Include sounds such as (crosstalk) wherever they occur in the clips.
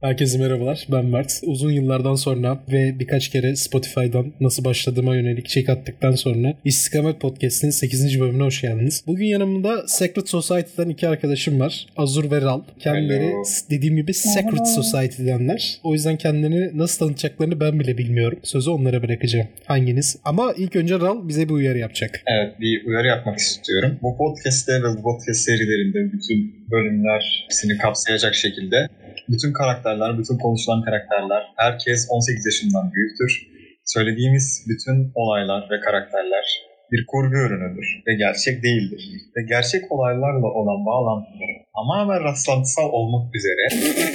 Herkese merhabalar. Ben Mert. Uzun yıllardan sonra ve birkaç kere Spotify'dan nasıl başladığıma yönelik check attıktan sonra İstikamet Podcast'in 8. bölümüne hoş geldiniz. Bugün yanımda Secret Society'den iki arkadaşım var. Azur ve Ral. Kendileri Hello. dediğim gibi Secret Society'denler. O yüzden kendilerini nasıl tanıtacaklarını ben bile bilmiyorum. Sözü onlara bırakacağım. Hanginiz? Ama ilk önce Ral bize bir uyarı yapacak. Evet bir uyarı yapmak istiyorum. Bu podcast'te ve bu podcast serilerinde bütün bölümler hepsini kapsayacak şekilde bütün karakterler, bütün konuşulan karakterler, herkes 18 yaşından büyüktür. Söylediğimiz bütün olaylar ve karakterler bir kurgu ürünüdür ve gerçek değildir. Ve gerçek olaylarla olan bağlantıları tamamen rastlantısal olmak üzere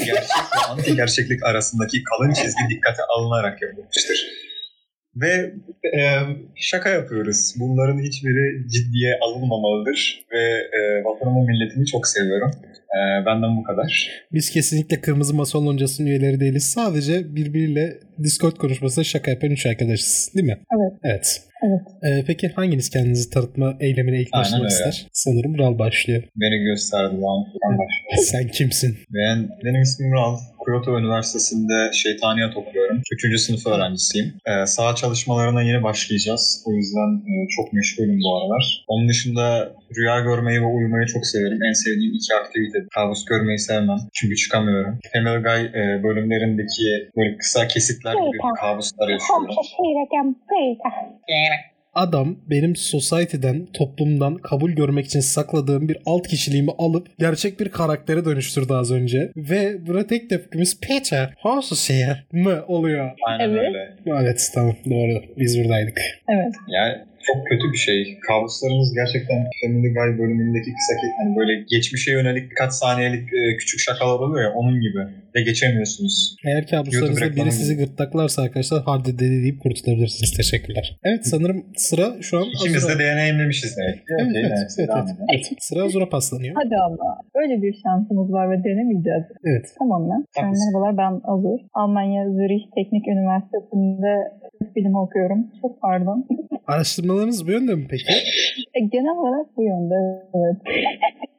gerçek ve anti gerçeklik arasındaki kalın çizgi dikkate alınarak yapılmıştır. Ve e, şaka yapıyoruz. Bunların hiçbiri ciddiye alınmamalıdır. Ve e, vatanımı milletimi çok seviyorum. E, benden bu kadar. Biz kesinlikle Kırmızı Mason Loncası'nın üyeleri değiliz. Sadece birbiriyle Discord konuşmasında şaka yapan üç arkadaşız. Değil mi? Evet. Evet. Evet. Ee, peki hanginiz kendinizi tanıtma eylemine ilk Aynen başlamak öyle. ister? Sanırım Ral başlıyor. Beni gösterdi lan. Ben başlayayım. (laughs) Sen kimsin? Ben, benim ismim Ral. Kyoto Üniversitesi'nde şeytaniyat okuyorum. Üçüncü sınıf öğrencisiyim. Ee, saha çalışmalarına yeni başlayacağız. O yüzden e, çok meşgulüm bu aralar. Onun dışında rüya görmeyi ve uyumayı çok severim. En sevdiğim iki aktivite. Kabus görmeyi sevmem. Çünkü çıkamıyorum. Family Guy e, bölümlerindeki böyle kısa kesitler gibi kabuslar yaşıyorum. Adam benim society'den, toplumdan kabul görmek için sakladığım bir alt kişiliğimi alıp gerçek bir karaktere dönüştürdü az önce. Ve buna tek tepkimiz Peter, how şey mı oluyor? Aynen Evet. öyle. Evet tamam doğru. Biz buradaydık. Evet. Yani çok kötü bir şey. Kabuslarımız gerçekten Family Guy bölümündeki kısa hani böyle geçmişe yönelik birkaç saniyelik e, küçük şakalar oluyor ya onun gibi. Ve geçemiyorsunuz. Eğer kabuslarınızda biri sizi gırtlaklarsa arkadaşlar hard dedi deyip kurtulabilirsiniz. Teşekkürler. Evet sanırım sıra şu an İkimiz Azur'a- de deneyimlemişiz demek. Evet, evet, evet, evet. edelim. Evet, Sıra Azur'a paslanıyor. Hadi Allah. Böyle bir şansımız var ve denemeyeceğiz. Evet. Tamam lan. Yani merhabalar ben Azur. Almanya Zürich Teknik Üniversitesi'nde Türk bilimi okuyorum. Çok pardon. Araştırmalarınız bu yönde mi peki? E, genel olarak bu yönde evet.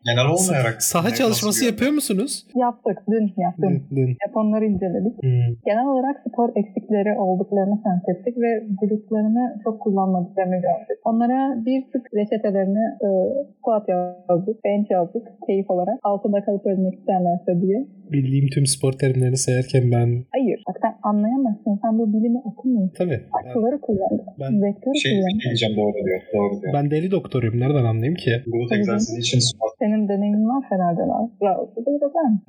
Genel olmayarak. Saha çalışması yapıyor musunuz? Yaptık. Dün yaptım. Dün. dün. Japonları inceledik. Hmm. Genel olarak spor eksikleri olduklarını fark ettik ve glutlarını çok kullanmadıklarını gördük. Onlara bir tık reçetelerini e, squat yazdık, bench yazdık keyif olarak. Altında kalıp ölmek isterlerse diye. Bildiğim tüm spor terimlerini sayarken ben... Hayır. Bak sen anlayamazsın. Sen bu bilimi okumuyorsun. Tabii. Ben, Akılları kullan. ben, Vektörü Şey kullan. diyeceğim doğru diyor. Doğru diyor. ben deli doktoruyum. Nereden anlayayım ki? Hı. egzersizi için squat. Senin deneyimin var herhalde var. Bravo.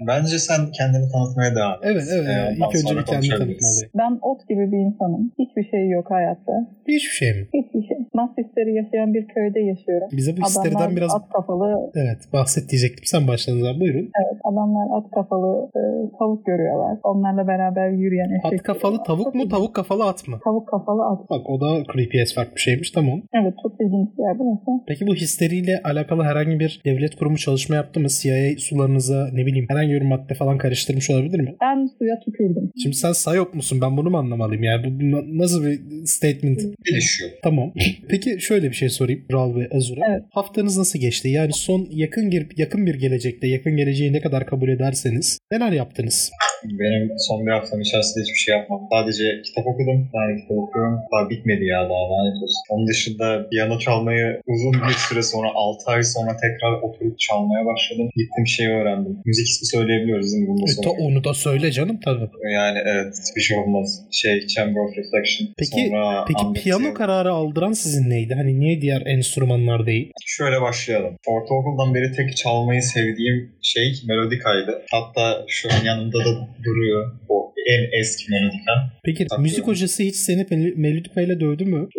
Bence sen kendini tanıtmaya devam et. Evet evet. Ee, İlk önce bir kendini tanıtmalıyım. Ben ot gibi bir insanım. Hiçbir şey yok hayatta. Hiçbir şey mi? Hiçbir şey. Mahsisleri yaşayan bir köyde yaşıyorum. Bize bu histeriden biraz... at kafalı Evet bahset diyecektim. Sen başladın zaten. Buyurun. Evet, adamlar at kafalı e, tavuk görüyorlar. Onlarla beraber yürüyen eşek. At kafalı tavuk mu? Tavuk kafalı at mı? Tavuk kafalı at. Bak o da creepy as fuck bir şeymiş. Tamam. Evet, çok ilginç bir yer burası. Peki bu histeriyle alakalı herhangi bir devlet kurumu çalışma yaptı mı? CIA sularınıza ne bileyim herhangi bir madde falan karıştırmış olabilir mi? Ben suya tükürdüm. Şimdi sen sayop musun? Ben bunu mu anlamalıyım? Yani bu bu nasıl bir statement? Gelişiyor. Tamam. (laughs) Peki şöyle bir şey sorayım Ral ve Azur'a. Evet. Haftanız nasıl geçti? Yani son yakın bir yakın bir gelecekte, yakın geleceği ne kadar kabul ederseniz neler yaptınız? Benim son bir haftam içerisinde hiçbir şey yapmadım. Sadece kitap okudum. Yani kitap okuyorum. Daha bitmedi ya daha lanet olsun. Onun dışında piyano çalmayı uzun bir süre sonra 6 ay sonra tekrar oturup çalmaya başladım. Gittim şeyi öğrendim. Müzik ismi söyleyebiliyoruz değil mi? Bunu da E, ta- onu da söyle canım tabii. Yani evet bir şey olmaz. Şey Chamber of Reflection. Peki- Sonra Peki piyano kararı aldıran sizin neydi? Hani niye diğer enstrümanlar değil? Şöyle başlayalım. Ortaokuldan beri tek çalmayı sevdiğim şey melodikaydı. Hatta şu an yanımda da duruyor. O en eski melodika. Peki Tabii. müzik hocası hiç seni mel- melodikayla dövdü mü?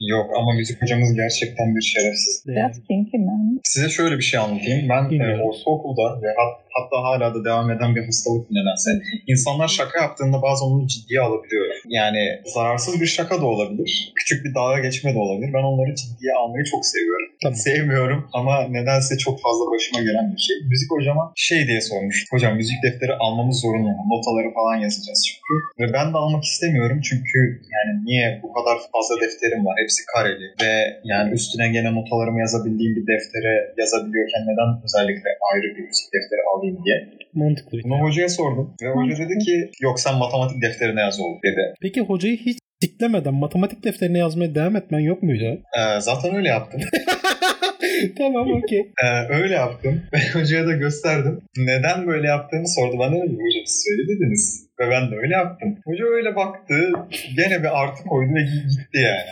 Yok ama müzik hocamız gerçekten bir şerefsiz. Biraz kinky man. Size şöyle bir şey anlatayım. Ben e, Bilmiyorum. ortaokulda ve hat- hatta hala da devam eden bir hastalık nedense. İnsanlar şaka yaptığında bazen onu ciddiye alabiliyorum. yani zararsız bir şaka da olabilir. Küçük bir dalga geçme de olabilir. Ben onları ciddiye almayı çok seviyorum. Tamam. Sevmiyorum ama nedense çok fazla başıma gelen bir şey. Müzik hocama şey diye sormuş. Hocam müzik defteri almamız zorunlu mu? Notaları falan yazacağız çünkü. Ve ben de almak istemiyorum çünkü yani niye bu kadar fazla defterim var? Hepsi kareli ve yani üstüne gene notalarımı yazabildiğim bir deftere yazabiliyorken neden özellikle ayrı bir müzik defteri alayım diye. Mantıklı bir Bunu şey. hocaya sordum ve hoca dedi ki yok sen matematik defterine yaz oğlum dedi. Peki hocayı hiç siklemeden matematik defterine yazmaya devam etmen yok muydu? Ee, zaten öyle yaptım. (laughs) tamam okey. Ee, öyle yaptım (laughs) ve hocaya da gösterdim. Neden böyle yaptığımı sordu. Ben de dedim ki, hocam siz öyle dediniz. Ve ben de öyle yaptım. Hoca öyle baktı. Gene bir artı koydu ve gitti yani.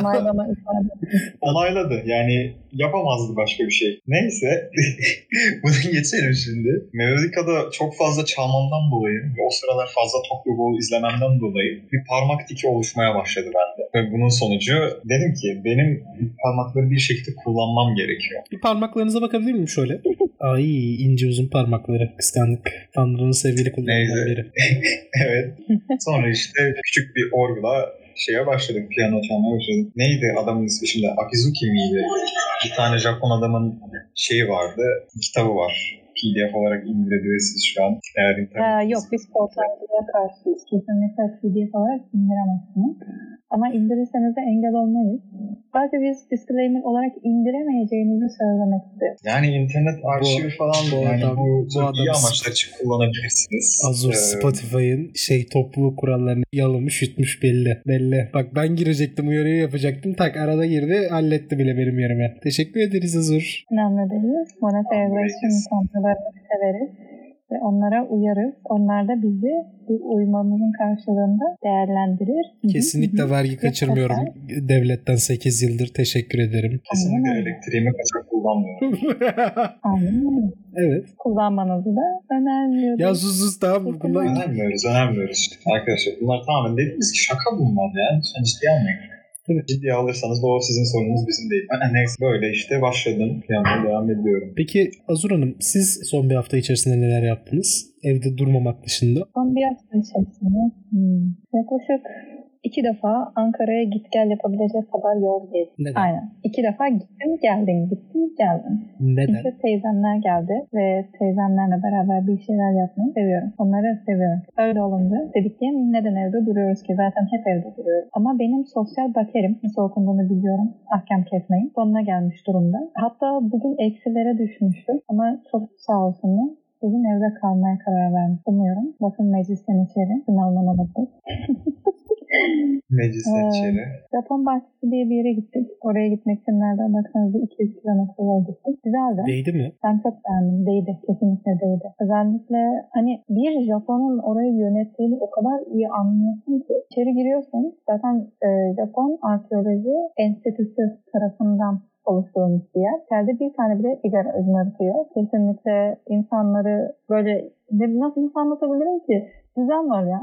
Onaylama ifade. (laughs) Onayladı. Yani yapamazdı başka bir şey. Neyse. (laughs) Bunu geçelim şimdi. Melodika'da çok fazla çalmamdan dolayı ve o sıralar fazla Tokyo Ghoul izlememden dolayı bir parmak tiki oluşmaya başladı bende. Ve bunun sonucu dedim ki benim parmakları bir şekilde kullanmam gerekiyor. bir parmaklarınıza bakabilir miyim şöyle? (laughs) Ay ince uzun parmakları. Kıskandık. Tanrı'nın sevgili kullarından biri. (laughs) evet. Sonra işte küçük bir orgula şeye başladım. Piyano çalmaya başladım. Neydi adamın ismi şimdi? Akizuki miydi? Bir tane Japon adamın şeyi vardı. Kitabı var. PDF olarak indirebilirsiniz şu an. Eğer internet... Ha, yok biz portalcılığa karşıyız. Kesinlikle PDF olarak indiremezsiniz. Ama indirirseniz de engel olmayız. Sadece biz disclaimer olarak indiremeyeceğinizi söylemek istiyoruz. Yani internet arşivi falan bu yani adam- bu, bu çok iyi adam- amaçlar için kullanabilirsiniz. Azur Ee, Spotify'ın şey topluluk kurallarını yalamış yutmuş belli. Belli. Bak ben girecektim uyarıyı yapacaktım. Tak arada girdi halletti bile benim yerime. Teşekkür ederiz Azur. Önemli değil. Monetary Relation konularını severiz. Ve onlara uyarız. Onlar da bizi bu uymamızın karşılığında değerlendirir. Kesinlikle vergi kaçırmıyorum. Devletten 8 yıldır teşekkür ederim. Kesinlikle Aynen. elektriğimi kaçak kullanmıyorum. (laughs) Aynen evet. Kullanmanızı da önermiyoruz. Ya sus sus tamam. Bunlar... Önermiyoruz, önermiyoruz. Arkadaşlar bunlar tamamen dediğimiz ki şaka bunlar ya. Lütfen ciddiye almayın. Ciddiye alırsanız da o sizin sorununuz bizim değil. Ben neyse böyle işte başladım. Yanına devam ediyorum. Peki Azur Hanım siz son bir hafta içerisinde neler yaptınız? Evde durmamak dışında. Son bir hafta içerisinde hmm, yaklaşık iki defa Ankara'ya git gel yapabilecek kadar yol gezdim. Neden? Aynen. İki defa gittim geldim gittim geldim. Neden? Çünkü teyzemler geldi ve teyzemlerle beraber bir şeyler yapmayı seviyorum. Onları seviyorum. Öyle olunca dedik ki neden evde duruyoruz ki? Zaten hep evde duruyoruz. Ama benim sosyal bakerim nasıl okunduğunu biliyorum. Ahkam kesmeyin. Sonuna gelmiş durumda. Hatta bugün eksilere düşmüştüm. Ama çok sağ olsunlar. Bugün evde kalmaya karar vermiş. Umuyorum. Basın meclisten içeri. Sınavlama bakın. (laughs) Meclisten içeri. Japon bahçesi diye bir yere gittik. Oraya gitmek için nereden baksanız bir 200 kilometre yol gittik. Güzeldi. Değdi mi? Ben çok beğendim. Değdi. Kesinlikle değdi. Özellikle hani bir Japon'un orayı yönettiğini o kadar iyi anlıyorsun ki. İçeri giriyorsun. Zaten e, Japon Arkeoloji Enstitüsü tarafından oluşturulmuş bir yer. İçeride bir tane bile sigara öznarıtıyor. Kesinlikle insanları böyle ne- nasıl, nasıl anlatabilirim ki? Düzen var ya.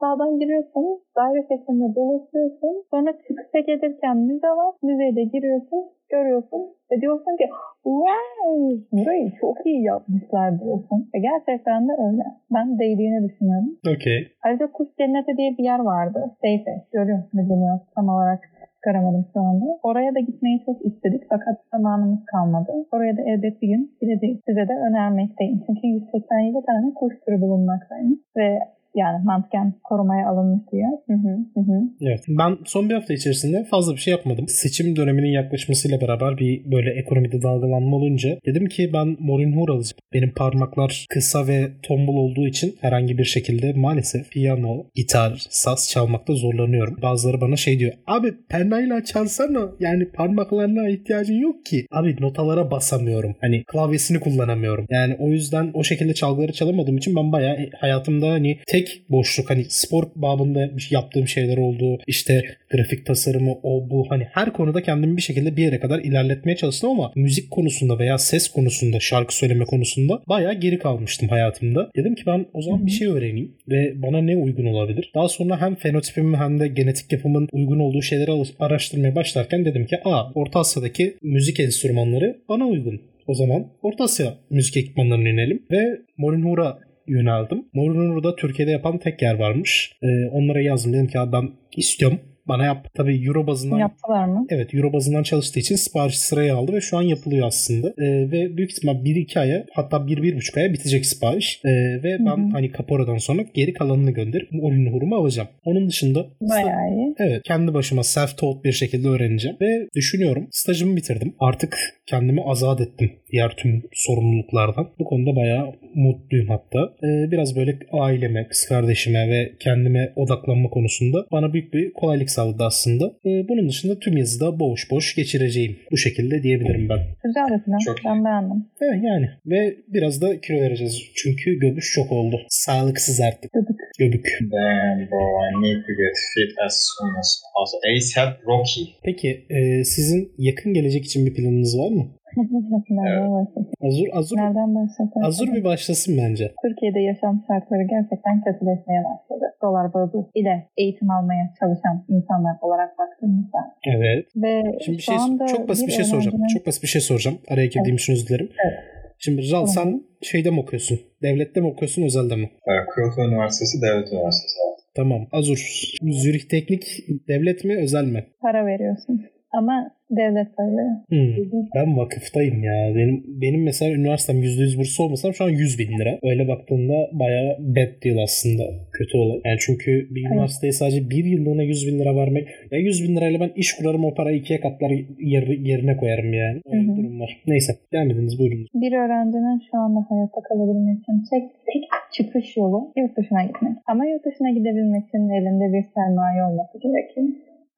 Sağdan giriyorsun, daire şeklinde dolaşıyorsun. Sonra çıkışa gelirken müze var. Müzeye de giriyorsun, görüyorsun ve diyorsun ki wow burayı çok iyi yapmışlar diyorsun. Ve gerçekten de öyle. Ben değdiğini düşünüyorum. Okey. Ayrıca Kuş Cenneti diye bir yer vardı. Seyfe. Görüyor musunuz. Tam olarak çıkaramadım şu anda. Oraya da gitmeyi çok istedik fakat zamanımız kalmadı. Oraya da elbet bir gün gideceğiz. Size de önermekteyim. Çünkü 187 tane kuş türü bulunmaktaymış. Ve yani mantıken korumaya alınmış diyor. Hı hı, hı. Evet. Ben son bir hafta içerisinde fazla bir şey yapmadım. Seçim döneminin yaklaşmasıyla beraber bir böyle ekonomide dalgalanma olunca dedim ki ben Morinhur alacağım. Benim parmaklar kısa ve tombul olduğu için herhangi bir şekilde maalesef piyano, gitar, saz çalmakta zorlanıyorum. Bazıları bana şey diyor. Abi pernayla çalsana. Yani parmaklarına ihtiyacın yok ki. Abi notalara basamıyorum. Hani klavyesini kullanamıyorum. Yani o yüzden o şekilde çalgıları çalamadığım için ben bayağı hayatımda hani tek boşluk hani spor babında yaptığım şeyler oldu. İşte grafik tasarımı o bu hani her konuda kendimi bir şekilde bir yere kadar ilerletmeye çalıştım ama müzik konusunda veya ses konusunda şarkı söyleme konusunda bayağı geri kalmıştım hayatımda. Dedim ki ben o zaman bir şey öğreneyim ve bana ne uygun olabilir. Daha sonra hem fenotipim hem de genetik yapımın uygun olduğu şeyleri araştırmaya başlarken dedim ki aa Orta Asya'daki müzik enstrümanları bana uygun. O zaman Orta Asya müzik ekipmanlarına inelim ve Morinhura yöneldim. Morunur'u da Türkiye'de yapan tek yer varmış. Ee, onlara yazdım. Dedim ki abi ben istiyorum. Bana yap. Tabii euro bazından Yaptılar mı? Evet Euro bazından çalıştığı için sipariş sıraya aldı ve şu an yapılıyor aslında. Ee, ve büyük ihtimal 1-2 aya hatta 1-1,5 aya bitecek sipariş. Ee, ve ben Hı hı. hani kaporadan sonra geri kalanını gönderip oyun hurumu alacağım. Onun dışında Bayağı iyi. Evet kendi başıma self-taught bir şekilde öğreneceğim ve düşünüyorum stajımı bitirdim. Artık kendimi azat ettim diğer tüm sorumluluklardan. Bu konuda bayağı mutluyum hatta. Ee, biraz böyle aileme, kız kardeşime ve kendime odaklanma konusunda bana büyük bir kolaylık sağladı aslında. Ee, bunun dışında tüm yazıda boş boş geçireceğim. Bu şekilde diyebilirim ben. Güzel bir plan. Çok ben beğendim. Evet yani ve biraz da kilo vereceğiz. Çünkü göbüş çok oldu. Sağlıksız artık. Göbük. Göbük. Damn bro, I need to get fit as soon as possible. ASAP Rocky. Peki e, sizin yakın gelecek için bir planınız var mı? Nereden başlasın? Azur, Azur, Nereden başlasın? Azur bir başlasın bence. Türkiye'de yaşam şartları gerçekten kötüleşmeye başladı. Dolar bazı ile eğitim almaya çalışan insanlar olarak baktığımızda. Evet. Ve Şimdi bir şey çok basit bir şey soracağım. öğrencinin- Çok basit bir şey soracağım. Araya girdiğim için özür dilerim. Evet. Şimdi Ral sen şeyde mi okuyorsun? Devlette mi okuyorsun, özelde mi? Evet, Kyoto Üniversitesi Devlet Üniversitesi. Tamam. Azur. Zürih Teknik devlet mi, özel mi? para veriyorsun. Ama devlet sayılıyor. Hmm. Ben vakıftayım ya. Benim benim mesela üniversitem %100 burslu olmasam şu an 100 bin lira. Öyle baktığında bayağı bad deal aslında. Kötü olay. Yani çünkü bir Evet. üniversiteye sadece bir yıllığına 100 bin lira vermek. Ya 100 bin lirayla ben iş kurarım o parayı ikiye katlar yer- yerine koyarım yani. Öyle Hı bir hı. durum var. Neyse. Devam ediniz buyurun. Bir öğrencinin şu anda hayatta kalabilmek için tek, tek çıkış yolu yurt dışına gitmek. Ama yurt dışına gidebilmek için elinde bir sermaye olması gerekiyor.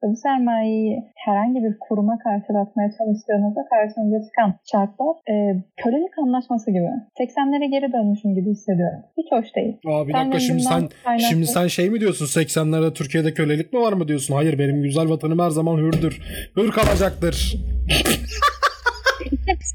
Bu sermayeyi herhangi bir kuruma karşılatmaya çalıştığınızda karşınıza çıkan şartlar e, kölelik anlaşması gibi. 80'lere geri dönmüşüm gibi hissediyorum. Hiç hoş değil. Aa bir dakika şimdi sen kaynaklı- şimdi sen şey mi diyorsun 80'lerde Türkiye'de kölelik mi var mı diyorsun? Hayır benim güzel vatanım her zaman hürdür. Hür kalacaktır. (laughs)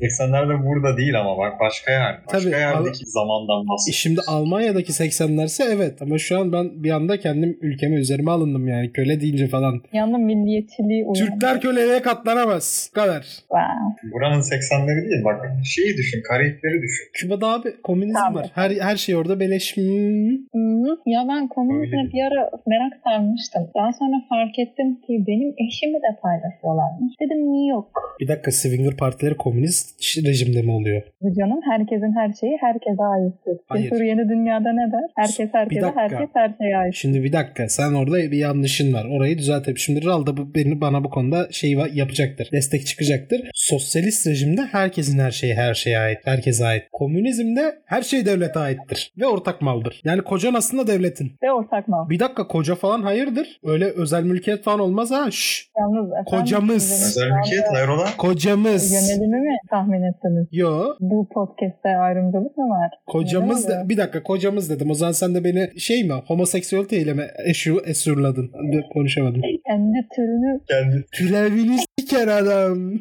80'lerde burada değil ama bak başka yer. Başka Tabii, yerdeki zamandan E bahsediyoruz. Şimdi Almanya'daki 80'lerse evet ama şu an ben bir anda kendim ülkeme üzerime alındım yani köle deyince falan. Yanında milliyetçiliği uyandı. Türkler köleliğe katlanamaz. Bu kadar. Wow. Buranın 80'leri değil bak şeyi düşün, Karayipleri düşün. Küba'da abi komünizm Tabii. var. Her her şey orada beleş. Hmm. Ya ben komünizme bir ara merak sarmıştım. Daha sonra fark ettim ki benim eşimi de paylaşıyorlarmış. Dedim niye yok? Bir dakika Swinger partileri komünist rejimde mi oluyor? Canım herkesin her şeyi herkese aittir. Hayır. Yeni dünyada ne der? Herkes herkese, herkes her şeye ait. Şimdi bir dakika sen orada bir yanlışın var. Orayı düzeltelim. Şimdi Ral da bu, beni, bana bu konuda şey yapacaktır. Destek çıkacaktır. Sosyalist rejimde herkesin her şeyi her şeye ait. Herkese ait. Komünizmde her şey devlete aittir. Ve ortak maldır. Yani kocan aslında devletin. Ve ortak mal. Bir dakika koca falan hayırdır? Öyle özel mülkiyet falan olmaz ha. Şşş. Yalnız efendim, Kocamız. Özel mülkiyet hayrola? Kocamız. Yönelimi mi tahmin ettiniz? Yo. Bu podcast'te ayrımcılık mı var? Kocamız da, bir dakika kocamız dedim. O zaman sen de beni şey mi homoseksüeliteyle mi eşu, esurladın? Konuşamadım. Kendi türünü Kendi Türevini siker adam.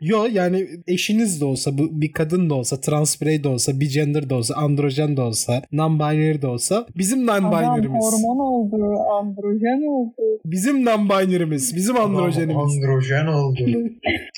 Yo yani eşiniz de olsa bu bir kadın da olsa trans birey de olsa bir gender de olsa androjen de olsa non-binary de olsa bizim adam non-binary'miz. hormon oldu, androjen oldu. Bizim non-binary'miz. Bizim androjenimiz. Androjen oldu.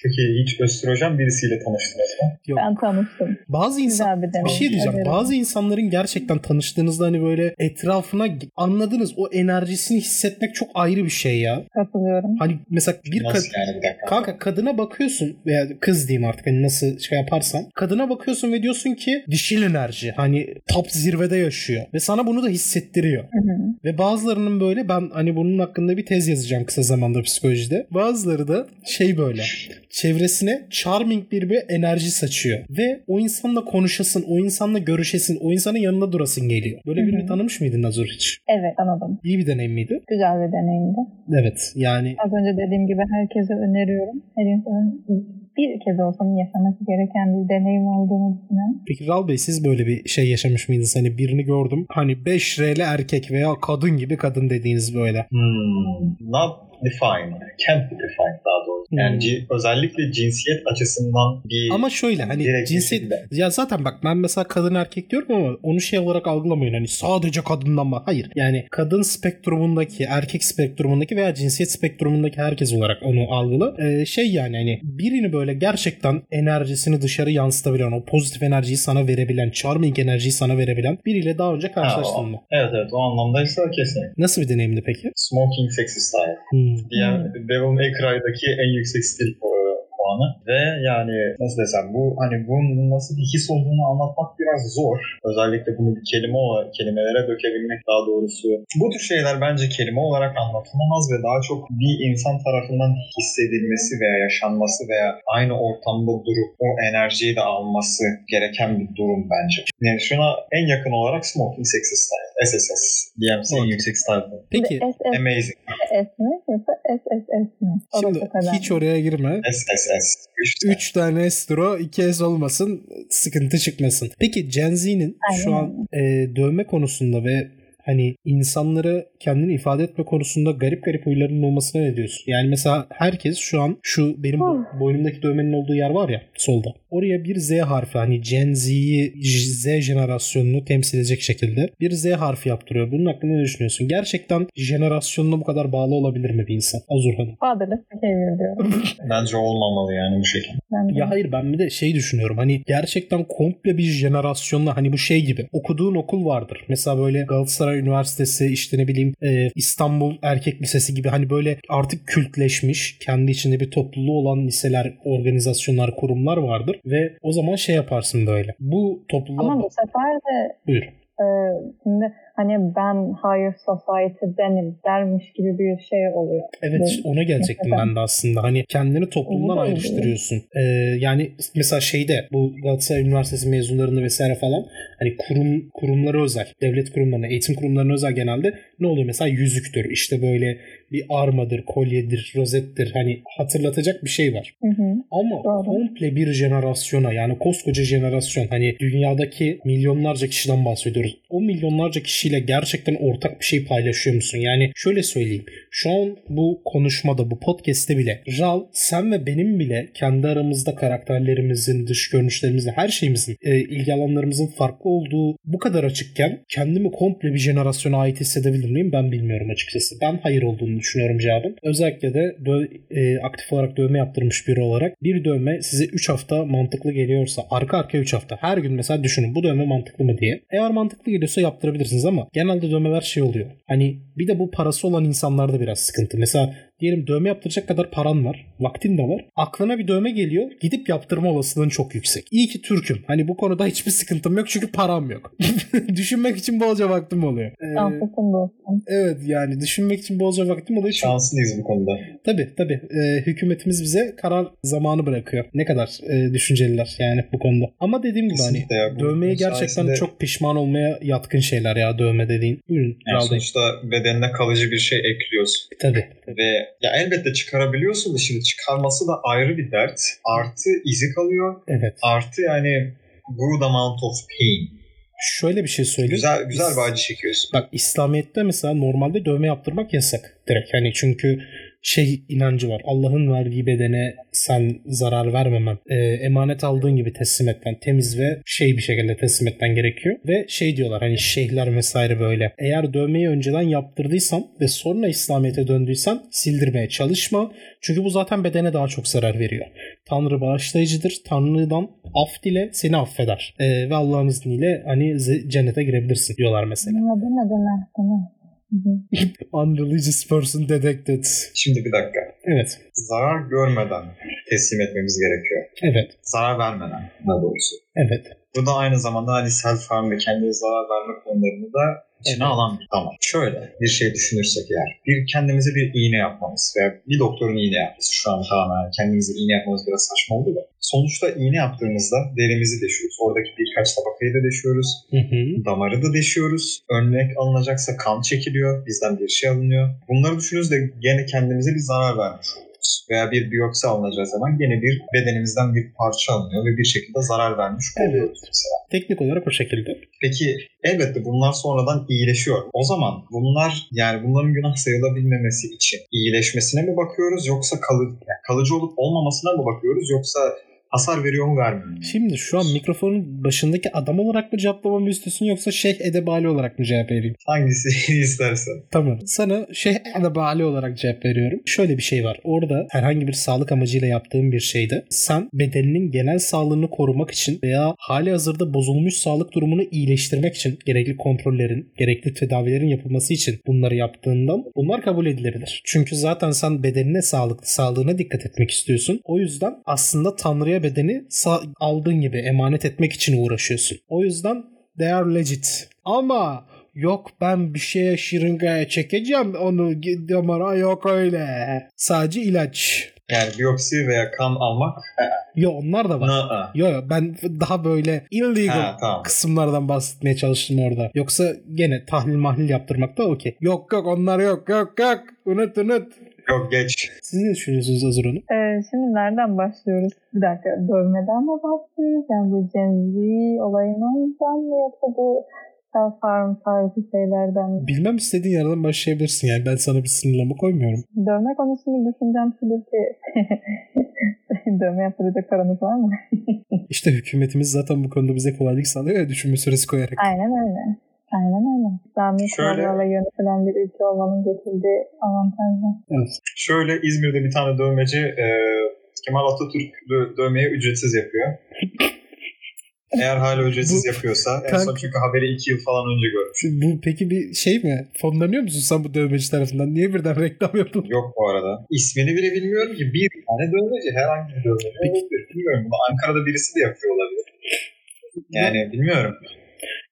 Peki hiç östrojen birisiyle tanıştınız mı? Yok. Ben tanıştım. Bazı insan bir. Bir şey diyeceğim. Evet. Bazı insanların gerçekten tanıştığınızda hani böyle etrafına anladınız o enerjisini hissetmek çok ayrı bir şey ya. Katılıyorum. Hani mesela bir Nasıl kadın yani bir dakika? Kanka kadına bakıyorsun veya kız diyeyim artık hani nasıl şey yaparsan. Kadına bakıyorsun ve diyorsun ki dişil enerji hani top zirvede yaşıyor. Ve sana bunu da hissettiriyor. Hı hı. Ve bazılarının böyle ben hani bunun hakkında bir tez yazacağım kısa zamanda psikolojide. Bazıları da şey böyle çevresine charming bir bir enerji saçıyor. Ve o insanla konuşasın, o insanla görüşesin, o insanın yanında durasın geliyor. Böyle birini tanımış mıydın Nazur hiç? Evet anladım. İyi bir deneyim miydi? Güzel bir deneyimdi. Evet yani Az önce dediğim gibi herkese öneriyorum. Her insanın bir kez olsun yaşaması gereken bir deneyim olduğunu düşünüyorum. Peki Ral Bey siz böyle bir şey yaşamış mıydınız? Hani birini gördüm. Hani 5 R'li erkek veya kadın gibi kadın dediğiniz böyle. Hmm, not defined. Can't be defined daha doğrusu. Yani ci- özellikle cinsiyet açısından bir Ama şöyle hani cinsiyet şekilde. ya zaten bak ben mesela kadın erkek diyorum ama onu şey olarak algılamayın hani sadece kadından bak. Hayır. Yani kadın spektrumundaki, erkek spektrumundaki veya cinsiyet spektrumundaki herkes olarak onu algıla. Ee, şey yani hani birini böyle gerçekten enerjisini dışarı yansıtabilen, o pozitif enerjiyi sana verebilen, charming enerjiyi sana verebilen biriyle daha önce karşılaştın mı? Evet evet o anlamdaysa kesin. Nasıl bir deneyimdi peki? Smoking Sexy Style. Hmm. Diğer Devil May Cry'daki en yüksek stil pu- puanı. Ve yani nasıl desem bu hani bunun nasıl bir his olduğunu anlatmak biraz zor. Özellikle bunu bir kelime olarak, kelimelere dökebilmek daha doğrusu. Bu tür şeyler bence kelime olarak anlatılamaz ve daha çok bir insan tarafından hissedilmesi veya yaşanması veya aynı ortamda durup o enerjiyi de alması gereken bir durum bence. Yani şuna en yakın olarak Smoking Sexy Style. SSS. DMC en yüksek style. Peki SSS Amazing. mi yoksa SSS mi? O şimdi hiç oraya girme. SSS. Üç tane. 3 tane Estro 2 S olmasın sıkıntı çıkmasın. Peki Gen Z'nin şu an e, dövme konusunda ve hani insanları kendini ifade etme konusunda garip garip huylarının olmasına ne diyorsun? Yani mesela herkes şu an şu benim Hmm. boynumdaki dövmenin olduğu yer var ya solda. Oraya bir Z harfi hani Gen Z'yi Z jenerasyonunu temsil edecek şekilde bir Z harfi yaptırıyor. Bunun hakkında ne düşünüyorsun? Gerçekten jenerasyonuna bu kadar bağlı olabilir mi bir insan? Azur Hanım. Diyorum. (laughs) Bence olmamalı yani bu şekilde. Ben de. Ya hayır ben bir de şey düşünüyorum hani gerçekten komple bir jenerasyonla hani bu şey gibi okuduğun okul vardır. Mesela böyle Galatasaray Üniversitesi işte ne bileyim e, İstanbul Erkek Lisesi gibi hani böyle artık kültleşmiş kendi içinde bir topluluğu olan liseler, organizasyonlar, kurumlar vardır ve o zaman şey yaparsın böyle. Bu topluluğa Ama bu sefer de buyur. e, şimdi hani ben higher society'denim dermiş gibi bir şey oluyor. Evet Bu- ona gelecektim ben de aslında. Hani kendini toplumdan ayrıştırıyorsun. Ee, yani mesela şeyde bu Galatasaray Üniversitesi mezunlarında vesaire falan hani kurum kurumlara özel, devlet kurumlarına, eğitim kurumlarına özel genelde ne oluyor? Mesela yüzüktür, işte böyle bir armadır, kolyedir, rozettir. Hani hatırlatacak bir şey var. Hı hı. Ama Doğru. komple bir jenerasyona yani koskoca jenerasyon hani dünyadaki milyonlarca kişiden bahsediyoruz. O milyonlarca kişiyle gerçekten ortak bir şey paylaşıyor musun? Yani şöyle söyleyeyim. Şu an bu konuşmada, bu podcast'te bile Ral, sen ve benim bile kendi aramızda karakterlerimizin, dış görünüşlerimizin, her şeyimizin, e, ilgi alanlarımızın farklı olduğu bu kadar açıkken kendimi komple bir jenerasyona ait hissedebilir miyim? Ben bilmiyorum açıkçası. Ben hayır olduğunu düşünüyorum cevabın. Özellikle de dö- e, aktif olarak dövme yaptırmış biri olarak bir dövme size 3 hafta mantıklı geliyorsa arka arkaya 3 hafta her gün mesela düşünün bu dövme mantıklı mı diye. Eğer mantıklı geliyorsa yaptırabilirsiniz ama genelde dövmeler şey oluyor. Hani bir de bu parası olan insanlarda biraz sıkıntı. Mesela diyelim dövme yaptıracak kadar paran var. Vaktin de var. Aklına bir dövme geliyor. Gidip yaptırma olasılığın çok yüksek. İyi ki Türk'üm. Hani bu konuda hiçbir sıkıntım yok çünkü param yok. (laughs) Düşünmek için bolca vaktim oluyor. Ee, Şanslısın dostum. evet yani düşünmek için bolca vaktim oluyor. Çünkü Şanslıyız bu konuda. Tabii tabii. Ee, hükümetimiz bize karar zamanı bırakıyor. Ne kadar e, düşünceliler yani bu konuda. Ama dediğim gibi hani ya. Bu- dövmeye bu gerçekten sayesinde- çok pişman olmaya yatkın şeyler ya dövme dediğin. Buyurun. Yani sonuçta bedenine kalıcı bir şey ekliyorsun. Tabii. Ve ya elbette çıkarabiliyorsun da şimdi çıkarması da ayrı bir dert. Artı izi kalıyor. Evet. Artı yani good amount of pain. Şöyle bir şey söyleyeyim. Güzel güzel bir acı çekiyorsun. Bak İslamiyet'te mesela normalde dövme yaptırmak yasak direkt. Hani çünkü şey inancı var. Allah'ın verdiği bedene sen zarar vermemen, e, emanet aldığın gibi teslim etmen, temiz ve şey bir şekilde teslim etmen gerekiyor. Ve şey diyorlar hani şeyhler vesaire böyle. Eğer dövmeyi önceden yaptırdıysan ve sonra İslamiyet'e döndüysen sildirmeye çalışma. Çünkü bu zaten bedene daha çok zarar veriyor. Tanrı bağışlayıcıdır. Tanrı'dan af dile seni affeder. E, ve Allah'ın izniyle hani cennete girebilirsin diyorlar mesela. Deme deme deme. Unreligious person detected. Şimdi bir dakika. Evet. Zarar görmeden teslim etmemiz gerekiyor. Evet. Zarar vermeden daha doğrusu. Evet. Bu da aynı zamanda hani self harm ve kendine zarar verme konularını da içine Evet. alan bir tamam. Şöyle bir şey düşünürsek eğer. Bir kendimize bir iğne yapmamız veya bir doktorun iğne yapması şu an tamamen kendimize iğne yapmamız biraz saçma oldu da. Sonuçta iğne yaptığımızda derimizi deşiyoruz. Oradaki birkaç tabakayı da deşiyoruz. Hı hı. Damarı da deşiyoruz. Örnek alınacaksa kan çekiliyor. Bizden bir şey alınıyor. Bunları düşünürüz de gene kendimize bir zarar vermiş oluyoruz. Veya bir biyopsi alınacağı zaman gene bir bedenimizden bir parça alınıyor ve bir şekilde zarar vermiş oluyoruz mesela. Teknik olarak o şekilde. Peki elbette bunlar sonradan iyileşiyor. O zaman bunlar yani bunların günah sayılabilmemesi için iyileşmesine mi bakıyoruz yoksa kalı, yani kalıcı olup olmamasına mı bakıyoruz yoksa hasar veriyor mu vermiyor? Şimdi şu an mikrofonun başındaki adam olarak mı cevaplamamı istiyorsun yoksa Şeyh Edebali olarak mı cevap vereyim? Hangisi (laughs) istersen. Tamam. Sana Şeyh Edebali olarak cevap veriyorum. Şöyle bir şey var. Orada herhangi bir sağlık amacıyla yaptığın bir şeyde sen bedeninin genel sağlığını korumak için veya hali hazırda bozulmuş sağlık durumunu iyileştirmek için gerekli kontrollerin, gerekli tedavilerin yapılması için bunları yaptığından bunlar kabul edilebilir. Çünkü zaten sen bedenine sağlıklı, sağlığına dikkat etmek istiyorsun. O yüzden aslında Tanrı'ya bedeni aldığın gibi emanet etmek için uğraşıyorsun. O yüzden they are legit. Ama yok ben bir şeye şırıngaya çekeceğim onu damara yok öyle. Sadece ilaç. Yani biyopsi veya kan almak Yo onlar da var. na Yo yo ben daha böyle illegal Ha tamam. kısımlardan bahsetmeye çalıştım orada. Yoksa gene tahlil mahlil yaptırmak da okey. Yok yok onlar yok yok yok. Unut unut. Yok geç. Siz ne düşünüyorsunuz Azur Hanım? Ee, şimdi nereden başlıyoruz? Bir dakika. Dövmeden mi başlıyoruz? Yani bu Gen Z olayından mı yoksa bu self-harm tarzı şeylerden mi? Bilmem istediğin yerden başlayabilirsin yani ben sana bir sınırlama koymuyorum. Dövme konusunu düşüncem şudur ki (laughs) dövme yaptıracak paramız var mı? İşte hükümetimiz zaten bu konuda bize kolaylık sağlıyor ya düşünme süresi koyarak. Aynen öyle. Aynen öyle. İslami Şöyle- kurallarla yönetilen bir ülke olmanın getirdiği avantajlar. Evet. Şöyle İzmir'de bir tane dövmeci e, Kemal Atatürk dö- dövmeyi ücretsiz yapıyor. Eğer hala ücretsiz Bu- yapıyorsa en Kanka- son çünkü haberi 2 yıl falan önce görmüş. Bu peki bir şey mi? Fonlanıyor musun sen bu dövmeci tarafından? Niye birden (laughs) reklam yaptın? Yok bu arada. İsmini bile bilmiyorum ki. Bir tane dövmeci. Herhangi bir dövmeci olabilir. Bilmiyorum. Ankara'da birisi de yapıyor olabilir. Yani bilmiyorum.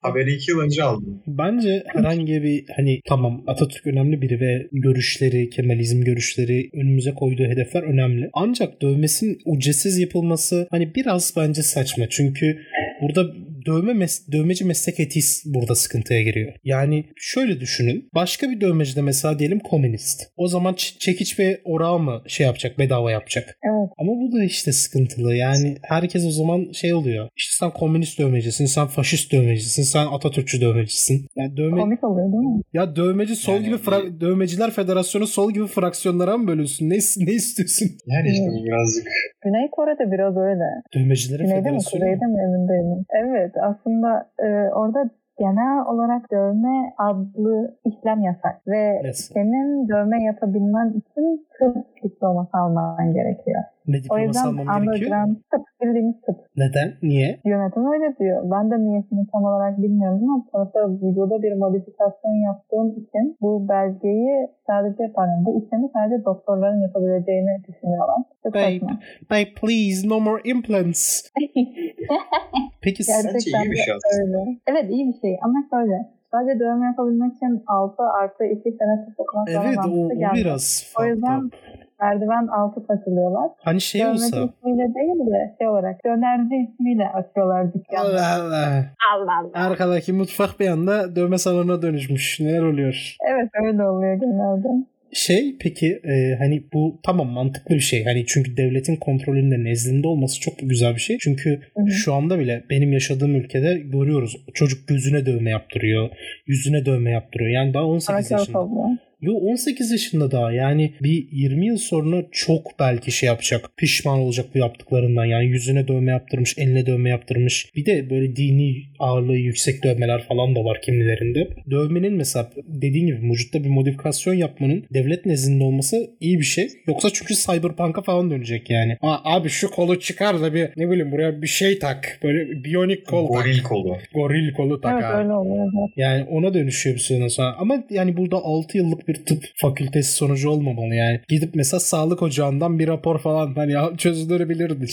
Haberi 2 yıl önce aldım. Bence herhangi bir hani tamam Atatürk önemli biri ve görüşleri, Kemalizm görüşleri önümüze koyduğu hedefler önemli. Ancak dövmesinin ücretsiz yapılması hani biraz bence saçma. Çünkü burada dövme mes- dövmeci meslek etiği burada sıkıntıya giriyor. Yani şöyle düşünün. Başka bir dövmeci de mesela diyelim komünist. O zaman ç- çekiç ve orağı mı şey yapacak, bedava yapacak? Evet. Ama bu da işte sıkıntılı. Yani herkes o zaman şey oluyor. İşte sen komünist dövmecisin, sen faşist dövmecisin, sen Atatürkçü dövmecisin. Yani dövme Komik oluyor değil mi? ya dövmeci sol Yani gibi fra- dövmeciler federasyonu sol gibi fraksiyonlara mı bölünsün? Ne ne istiyorsun? (laughs) Yani işte bu birazcık Güney Kore'de biraz öyle. Dövmecilerin Güneyde mi federasyonu. Kuzeyde mi emin değilim. Evet aslında e, orada genel olarak dövme adlı işlem yasak. Ve Evet. senin dövme yapabilmen için tıp diploması alman gerekiyor. Ne O diploması yüzden almam gerekiyor? tıp, bildiğimiz tıp. Neden? Niye? Yönetim öyle diyor. Ben de niyetini tam olarak bilmiyorum ama sonuçta vücuda bir modifikasyon yaptığım için bu belgeyi sadece pardon bu işlemi sadece doktorların yapabileceğini düşünüyorlar. Çok Babe, saçma. babe please no more implants. (laughs) Peki Gerçekten iyi bir şey aslında. öyle. Evet iyi bir şey ama şöyle. Sadece dövme yapabilmek için 6 artı 2 sene tıp okumak evet o, o gelmez. biraz O yüzden farklı. merdiven altı takılıyorlar. Hani şey Dövmeci olsa ismiyle değil de şey olarak dönerci ismiyle açıyorlar dükkanı. Allah Allah. Allah Allah. Arkadaki mutfak bir anda dövme salonuna dönüşmüş. Neler oluyor? Evet öyle oluyor genelde. Şey peki e, hani bu tamam mantıklı bir şey. Hani çünkü devletin kontrolünde nezdinde olması çok güzel bir şey. Çünkü Hı hı. şu anda bile benim yaşadığım ülkede görüyoruz. Çocuk gözüne dövme yaptırıyor. Yüzüne dövme yaptırıyor. Yani daha 18 Sana çok yaşında. oluyor. Yo 18 yaşında daha yani bir 20 yıl sonra çok belki şey yapacak. Pişman olacak bu yaptıklarından. Yani yüzüne dövme yaptırmış, eline dövme yaptırmış. Bir de böyle dini ağırlığı yüksek dövmeler falan da var kimilerinde. Dövmenin mesela dediğin gibi vücutta bir modifikasyon yapmanın devlet nezdinde olması iyi bir şey. Yoksa çünkü cyberpunk'a falan dönecek yani. Aa, abi şu kolu çıkar da bir ne bileyim buraya bir şey tak. Böyle biyonik kol tak. Goril kolu. Goril kolu tak Evet abi. öyle oluyor. Yani ona dönüşüyor bir süreden sonra. Ama yani burada 6 yıllık bir tıp fakültesi sonucu olmamalı yani. Gidip mesela sağlık ocağından bir rapor falan hani çözülebilirdi.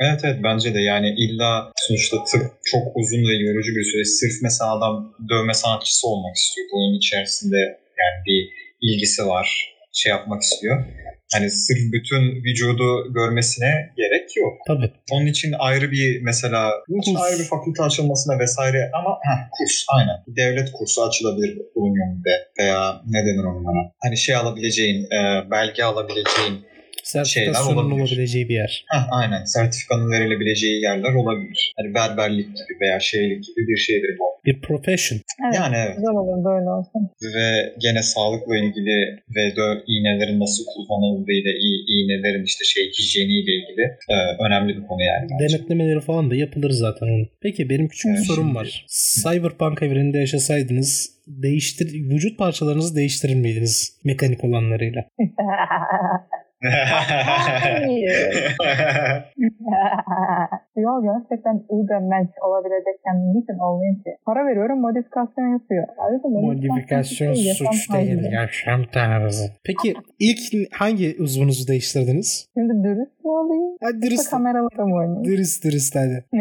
Evet evet bence de yani illa sonuçta tıp çok uzun ve yorucu bir süreç. Sırf mesela adam dövme sanatçısı olmak istiyor. Bunun içerisinde yani bir ilgisi var. Şey yapmak istiyor. Hani sırf bütün vücudu görmesine gerek yok. Tabii. Onun için ayrı bir mesela Kurs. ayrı bir fakülte açılmasına vesaire ama heh, kurs aynen. Devlet kursu açılabilir bunun yönünde veya ne denir onlara. Hani şey alabileceğin, e, belge alabileceğin Sertifikasyonun olabilir. olabileceği bir yer. Heh, aynen sertifikanın verilebileceği yerler olabilir. Hani berberlik gibi veya şeylik gibi bir şeydir bu. Bir profession. Evet. Yani evet. Güzel olur böyle olsun. ve gene sağlıkla ilgili ve de iğnelerin nasıl kullanıldığıyla i- iğnelerin işte şey hijyeniyle ilgili e, önemli bir konu yani. bence. Denetlemeleri falan da yapılır zaten onun. Peki benim küçük bir Evet, sorum şimdi- var. Cyberpunk evreninde yaşasaydınız değiştir vücut parçalarınızı değiştirir miydiniz mekanik olanlarıyla? (laughs) (laughs) Hayır. (laughs) Yo gerçekten übermensch olabilecekken niçin olmayayım ki? Para veriyorum modifikasyon yapıyor. Ayrıca Modifikasyon yaşam suç değil, tarzı. yaşam tarzı. Peki (laughs) ilk hangi uzvunuzu değiştirdiniz? Şimdi dürüst mü olayım? Yoksa dürüst, kameralara mı oynayayım? dürüst, dürüst hadi. (laughs)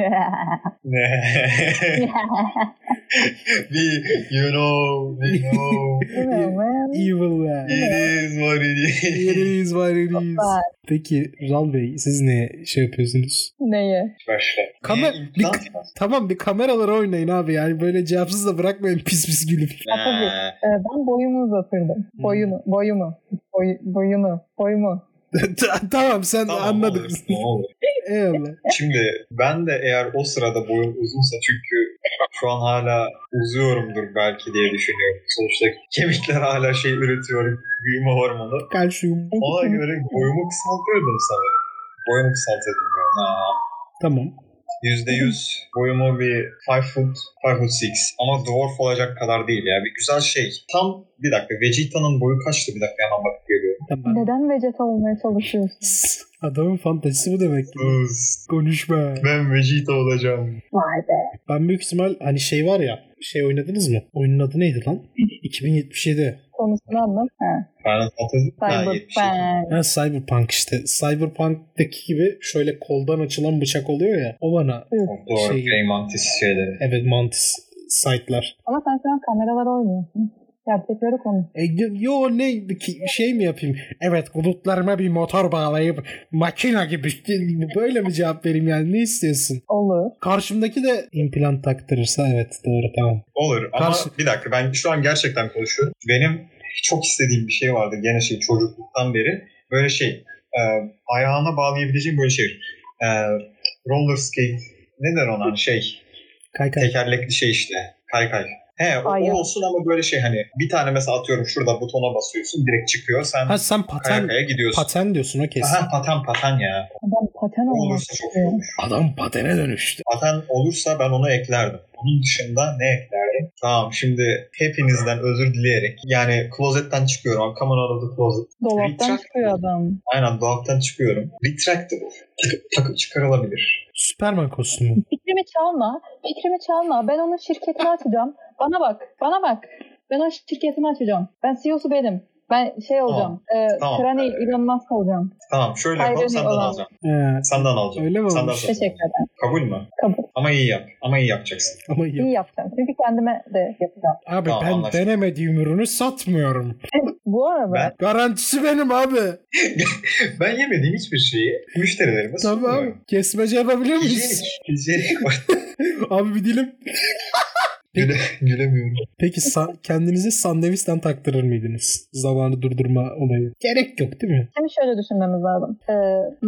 (laughs) We, you know, we know. Man. Evil be. It is what it is. It is what it is. Peki Ral Bey siz ne şey yapıyorsunuz? Neyi? Başla. Kamer- Niye ya? Tamam bir kameralara oynayın abi yani böyle cevapsız da bırakmayın pis pis gülüp. tabii. Ha. Ee, ben boyumu uzatırdım. Boyunu, boyumu, boy, boyunu, boyumu. (laughs) tamam sen Tamam, anladık. olur, ne olur. (laughs) Eyvallah. Şimdi ben de eğer o sırada boyum uzunsa çünkü şu an hala uzuyorumdur belki diye düşünüyorum. Sonuçta kemikler hala şey üretiyor, büyüme hormonu. Kalsiyum. Ona göre boyumu kısaltıyordum sanırım. Boyumu kısaltıyordum. yani. Ha. Tamam. %100 boyumu bir 5 foot, 5 foot 6 ama dwarf olacak kadar değil ya. Bir güzel şey. Tam bir dakika Vegeta'nın boyu kaçtı bir dakika hemen bakıp geliyorum. Tamam. Neden vegeta olmaya çalışıyorsun? (laughs) Adamın fantezisi bu demek ki. Konuşma. Ben Vegeta olacağım. Vay be. Ben büyük ihtimal hani şey var ya şey oynadınız mı? Oyunun adı neydi lan? (laughs) 2077. Konusunu anlat. Ha. Final Fantasy ha, 72. Cyberpunk. Ha, Cyberpunk işte. Cyberpunk'taki gibi şöyle koldan açılan bıçak oluyor ya. O bana Doğru. Şey- Şey... Mantis şeyleri. evet mantis site'lar. Ama sen şu an kameralara oynuyorsun. Gerçekleri konuş. E, yo- yo ne ki- şey mi yapayım? Evet bulutlarıma bir motor bağlayıp makina gibi (laughs) böyle mi cevap vereyim yani ne istiyorsun? Olur. Karşımdaki de implant taktırırsa evet doğru tamam. Olur ama Karşı- bir dakika ben şu an gerçekten konuşuyorum. Benim çok istediğim bir şey vardı gene şey çocukluktan beri. Böyle şey e, ayağına bağlayabileceğim böyle şey. E, roller skate ne der ona şey Kay kay. tekerlekli şey işte kaykay. He o, o olsun ama böyle şey hani bir tane mesela atıyorum şurada butona basıyorsun direkt çıkıyor sen Ha sen kaya paten kaya gidiyorsun. paten diyorsun o kesin. Aha paten paten ya. Adam paten olursa çok iyi olur. Adam patene dönüştü. Paten olursa ben onu eklerdim. Onun dışında ne eklerdim? Tamam şimdi hepinizden özür dileyerek yani klozetten çıkıyorum. I'm coming out of the closet. Dolaptan Retract- çıkıyor adam. Aynen dolaptan çıkıyorum. Retractable. Takıp, çıkarılabilir. Superman kostümü. Fikrimi çalma. Fikrimi çalma. Ben onun şirketini açacağım. Bana bak. Bana bak. Ben o şirketini açacağım. Ben CEO'su benim. Ben şey olacağım. E, Tamam. Krani Elon Musk olacağım. Tamam şöyle yapalım senden olan. alacağım. He, Senden alacağım. Öyle mi Senden olmuş? Teşekkür ederim. Kabul mü? Kabul. Ama iyi yap. Ama iyi yapacaksın. ama iyi. İyi yapacağım. Çünkü kendime de yapacağım. Abi Tamam, ben anlaştık. denemediğim ürünü satmıyorum. (laughs) Bu arada Ben- Garantisi benim abi. (laughs) Ben yemediğim hiçbir şeyi müşterilerime Tamam. sunuyorum. Kesmece yapabilir miyiz? Hijyenik. Hijyenik var. (laughs) abi bir dilim. Güle, gülemiyorum. Peki sa- kendinizi sandviçten taktırır mıydınız? Zamanı durdurma olayı. Gerek yok değil mi? Şimdi şöyle düşünmemiz lazım. Ee,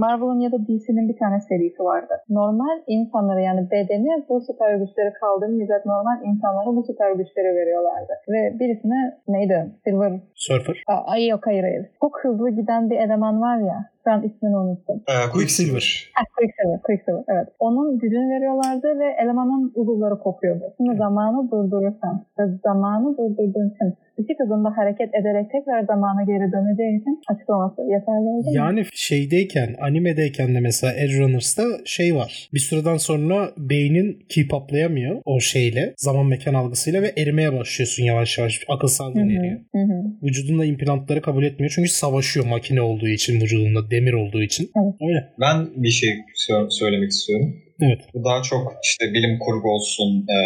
Marvel'ın ya da DC'nin bir tane serisi vardı. Normal insanlara yani bedeni bu süper güçleri kaldırmayacak normal insanlara bu süper güçleri veriyorlardı. Ve birisine neydi? Silver. Surfer. Aa, ay yok hayır hayır. Çok hızlı giden bir eleman var ya. An ismini unuttum. Ee, Quicksilver. Ha, Quicksilver, Quicksilver, evet. Onun gücünü veriyorlardı ve elemanın uzuvları kopuyordu. Şimdi zamanı durdurursan ve zamanı durdurduğun için ışık hızında hareket ederek tekrar zamana geri döneceği için açık olması yeterli oldu mu? Yani şeydeyken, animedeyken de mesela Edge Runners'ta şey var. Bir süreden sonra beynin keep up'layamıyor o şeyle, zaman mekan algısıyla ve erimeye başlıyorsun yavaş yavaş. Akıl sağlığın eriyor. hı hı. Vücudunda implantları kabul etmiyor çünkü savaşıyor makine olduğu için vücudunda, demir olduğu için. Evet. Öyle. Ben bir şey sö- söylemek istiyorum. Evet. Bu daha çok işte bilim kurgu olsun, e,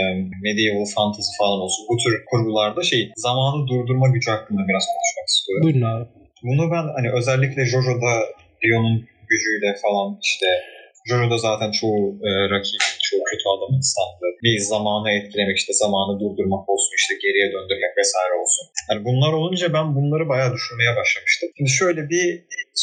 medieval fantasy falan olsun. Bu tür kurgularda şey zamanı durdurma gücü hakkında biraz konuşmak istiyorum. Buyurun abi. Bunu ben hani özellikle JoJo'da Rio'nun gücüyle falan işte JoJo'da zaten çoğu e, rakip çoğu kötü adamın sandığı. Bir zamanı etkilemek işte zamanı durdurmak olsun işte geriye döndürmek vesaire olsun. Yani bunlar olunca ben bunları bayağı düşünmeye başlamıştım. Şimdi şöyle bir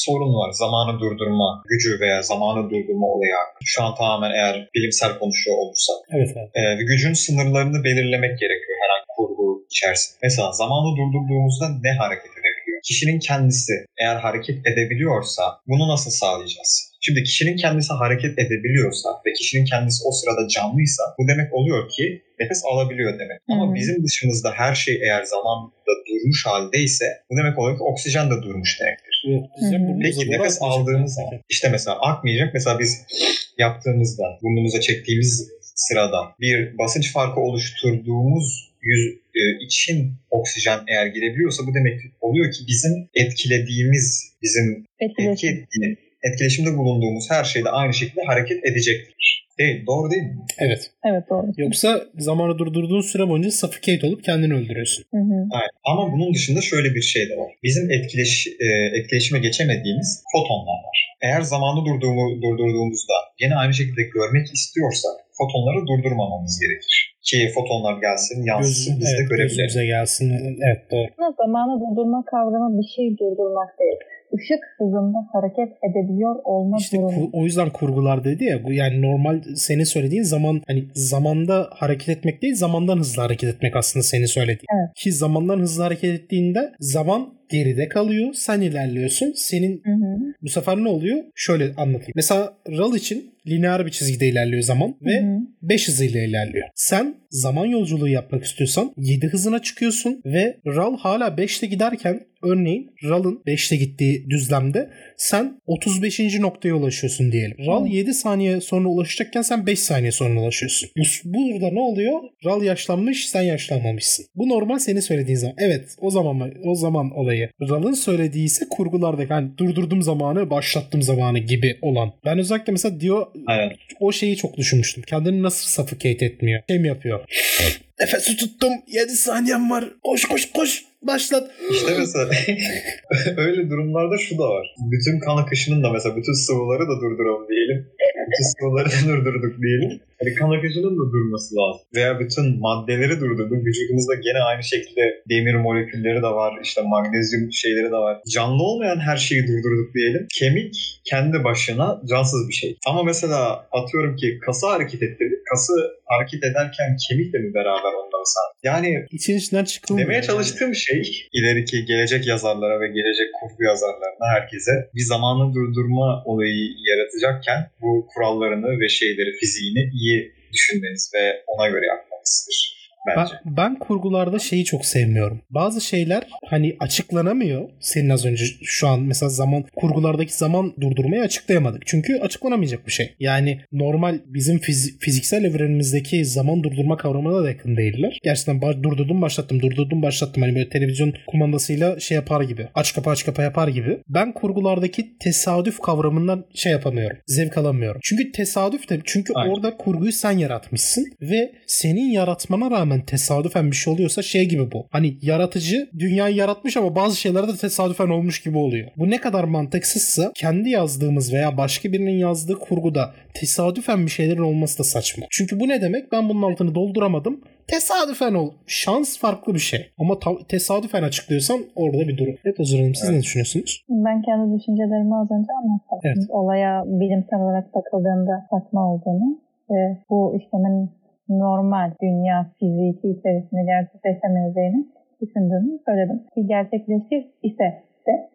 sorun var. Zamanı durdurma gücü veya zamanı durdurma olayı hakkında. Şu an tamamen eğer bilimsel konuşuyor olursak. Evet abi. Ee, gücün sınırlarını belirlemek gerekiyor herhangi kurgu içerisinde. Mesela zamanı durdurduğumuzda ne hareket edebiliyor? Kişinin kendisi eğer hareket edebiliyorsa bunu nasıl sağlayacağız? Şimdi kişinin kendisi hareket edebiliyorsa ve kişinin kendisi o sırada canlıysa bu demek oluyor ki nefes alabiliyor demek. Ama hı. bizim dışımızda her şey eğer zamanda durmuş haldeyse bu demek oluyor ki oksijen de durmuş demektir. Burnumuza Peki nefes aldığımız zaman işte mesela akmayacak. Mesela biz yaptığımızda burnumuza çektiğimiz sırada bir basınç farkı oluşturduğumuz yüz e, için oksijen eğer girebiliyorsa bu demek oluyor ki bizim etkilediğimiz, bizim etki ettiğini, etkileşimde bulunduğumuz her şeyde aynı şekilde hareket edecektir. Değil, doğru değil mi? Evet. Evet doğru. Yoksa zamanı durdurduğun süre boyunca suffocate olup kendini öldürüyorsun. Hı hı. Aynen. Ama bunun dışında şöyle bir şey de var. Bizim etkileş, e, etkileşime geçemediğimiz fotonlar var. Eğer zamanı durduğumu, durdurduğumuzda yine aynı şekilde görmek istiyorsak fotonları durdurmamamız gerekir. Ki fotonlar gelsin, yansısın, Göz, biz de evet, görebilelim. gözümüze gelsin. Evet doğru. Aslında zamanı durdurma kavramı bir şey durdurmak değil. Işık hızında hareket edebiliyor olma İşte durumu. o yüzden kurgular dedi ya bu yani normal senin söylediğin zaman hani zamanda hareket etmek değil zamandan hızlı hareket etmek aslında senin söylediğin. Evet. Ki zamandan hızlı hareket ettiğinde zaman geride kalıyor. Sen ilerliyorsun. Senin Hı hı. bu sefer ne oluyor? Şöyle anlatayım. Mesela RAL için lineer bir çizgide ilerliyor zaman ve Hı hı. 5 hızıyla ilerliyor. Sen zaman yolculuğu yapmak istiyorsan 7 hızına çıkıyorsun ve RAL hala 5'te giderken örneğin RAL'ın 5'te gittiği düzlemde sen 35. noktaya ulaşıyorsun diyelim. RAL Hı. 7 saniye sonra ulaşacakken sen 5 saniye sonra ulaşıyorsun. Bu- Burada ne oluyor? RAL yaşlanmış sen yaşlanmamışsın. Bu normal senin söylediğin zaman. Evet o zaman o zaman olayı. RAL'ın söylediği ise kurgulardaki hani durdurdum zamanı başlattım zamanı gibi olan. Ben özellikle mesela diyor Aynen. o şeyi çok düşünmüştüm. Kendini nasıl suffocate etmiyor? Şey mi yapıyor? (laughs) Nefesi tuttum. 7 saniyem var. Koş koş koş. Başlat. İşte mesela (laughs) öyle durumlarda şu da var. Bütün kan akışının da mesela bütün sıvıları da durduralım diyelim. Bütün sıvıları da durdurduk diyelim. Hani kan akışının da durması lazım. Veya bütün maddeleri durdurduk. Vücudumuzda gene aynı şekilde demir molekülleri de var. işte magnezyum şeyleri de var. Canlı olmayan her şeyi durdurduk diyelim. Kemik kendi başına cansız bir şey. Ama mesela atıyorum ki kası hareket ettirdik. Kası hareket ederken kemik de mi beraber onunla mesela? Yani İçin içinden çıkılmıyor. Demeye yani. çalıştığım şey ileriki gelecek yazarlara ve gelecek kurgu yazarlarına herkese bir zamanı durdurma olayı yaratacakken bu kurallarını ve şeyleri fiziğini iyi düşünmeniz ve ona göre yapmanızdır bence. ben kurgularda şeyi çok sevmiyorum. Bazı şeyler hani açıklanamıyor. Senin az önce şu an mesela zaman kurgulardaki zaman durdurmayı açıklayamadık. Çünkü açıklanamayacak bir şey. Yani normal bizim fizi- fiziksel evrenimizdeki zaman durdurma kavramına da yakın değiller. Gerçekten ba- durdurdum başlattım durdurdum başlattım. Hani böyle televizyon kumandasıyla şey yapar gibi. Aç kapa aç kapa yapar gibi. Ben kurgulardaki tesadüf kavramından şey yapamıyorum. Zevk alamıyorum. Çünkü tesadüf de çünkü Aynen. orada kurguyu sen yaratmışsın ve senin yaratmana rağmen tesadüfen bir şey oluyorsa şey gibi bu. Hani yaratıcı dünyayı yaratmış ama bazı şeyler de tesadüfen olmuş gibi oluyor. Bu ne kadar mantıksızsa kendi yazdığımız veya başka birinin yazdığı kurguda tesadüfen bir şeylerin olması da saçma. Çünkü bu ne demek? Ben bunun altını dolduramadım. Tesadüfen ol. Şans farklı bir şey. Ama ta- tesadüfen açıklıyorsan orada bir durum. Evet Özür Hanım siz Evet. ne düşünüyorsunuz? Ben kendi düşüncelerimi az önce anlattım. Evet. Olaya bilimsel olarak bakıldığında saçma olduğunu ve bu işlemin normal dünya fiziki içerisinde gerçekleşemeyeceğini düşündüğümü söyledim. Ki gerçekleşir ise de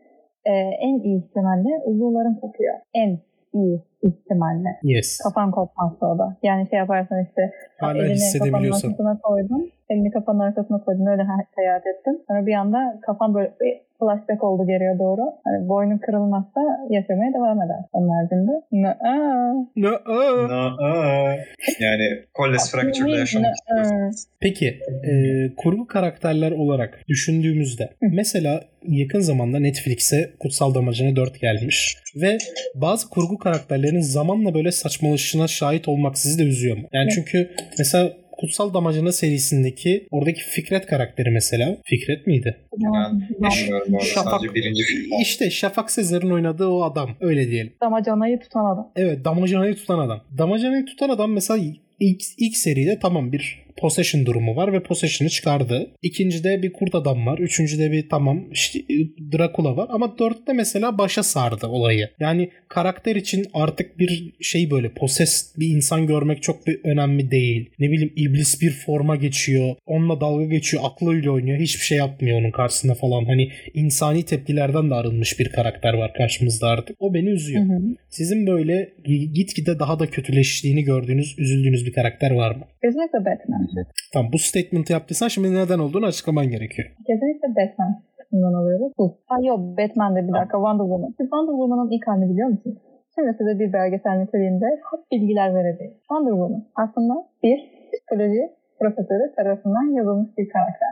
e, en iyi ihtimalle uzuvların kopuyor. En iyi ihtimalle. Yes. Kafan kopmazsa o da. Yani şey yaparsan işte Hala elini kafanın arkasına koydun. Elini kafanın arkasına koydun. Öyle ha- seyahat ettin. Sonra bir anda kafan böyle bir flashback oldu geriye doğru. Hani boynun kırılmazsa yaşamaya devam eder. Onun haricinde. Aa. Na- aa. Yani Colles Fracture'da yaşamak Nı-aa. istiyorsanız. Peki e, kurgu karakterler olarak düşündüğümüzde mesela yakın zamanda Netflix'e Kutsal Damacana 4 gelmiş ve bazı kurgu karakterlerin zamanla böyle saçmalaşışına şahit olmak sizi de üzüyor mu? Yani çünkü mesela Kutsal Damacana serisindeki oradaki Fikret karakteri mesela. Fikret miydi? Yani bilmiyorum. Şafak. Sadece birinci film. İşte Şafak Sezer'in oynadığı o adam. Öyle diyelim. Damacanayı tutan adam. Evet Damacana'yı tutan adam. Damacana'yı tutan adam mesela ilk, ilk seride tamam bir possession durumu var ve possession'ı çıkardı. İkincide bir kurt adam var. Üçüncüde bir tamam işte e, Dracula var. Ama dörtte mesela başa sardı olayı. Yani karakter için artık bir şey böyle possess bir insan görmek çok bir önemli değil. Ne bileyim iblis bir forma geçiyor. Onunla dalga geçiyor. Aklıyla oynuyor. Hiçbir şey yapmıyor onun karşısında falan. Hani insani tepkilerden de arınmış bir karakter var karşımızda artık. O beni üzüyor. Hı hı. Sizin böyle gitgide daha da kötüleştiğini gördüğünüz, üzüldüğünüz bir karakter var mı? Kesinlikle Batman. Tamam bu statement'ı yaptıysan şimdi neden olduğunu açıklaman gerekiyor. Kesinlikle Batman kısmından alıyoruz. Bu. Ha yok Batman de bir dakika Wonder Woman. Siz Wonder Woman'ın ilk halini biliyor musunuz? Şimdi size bir belgesel niteliğinde hap bilgiler vereceğim. Wonder Woman aslında bir psikoloji profesörü tarafından yazılmış bir karakter.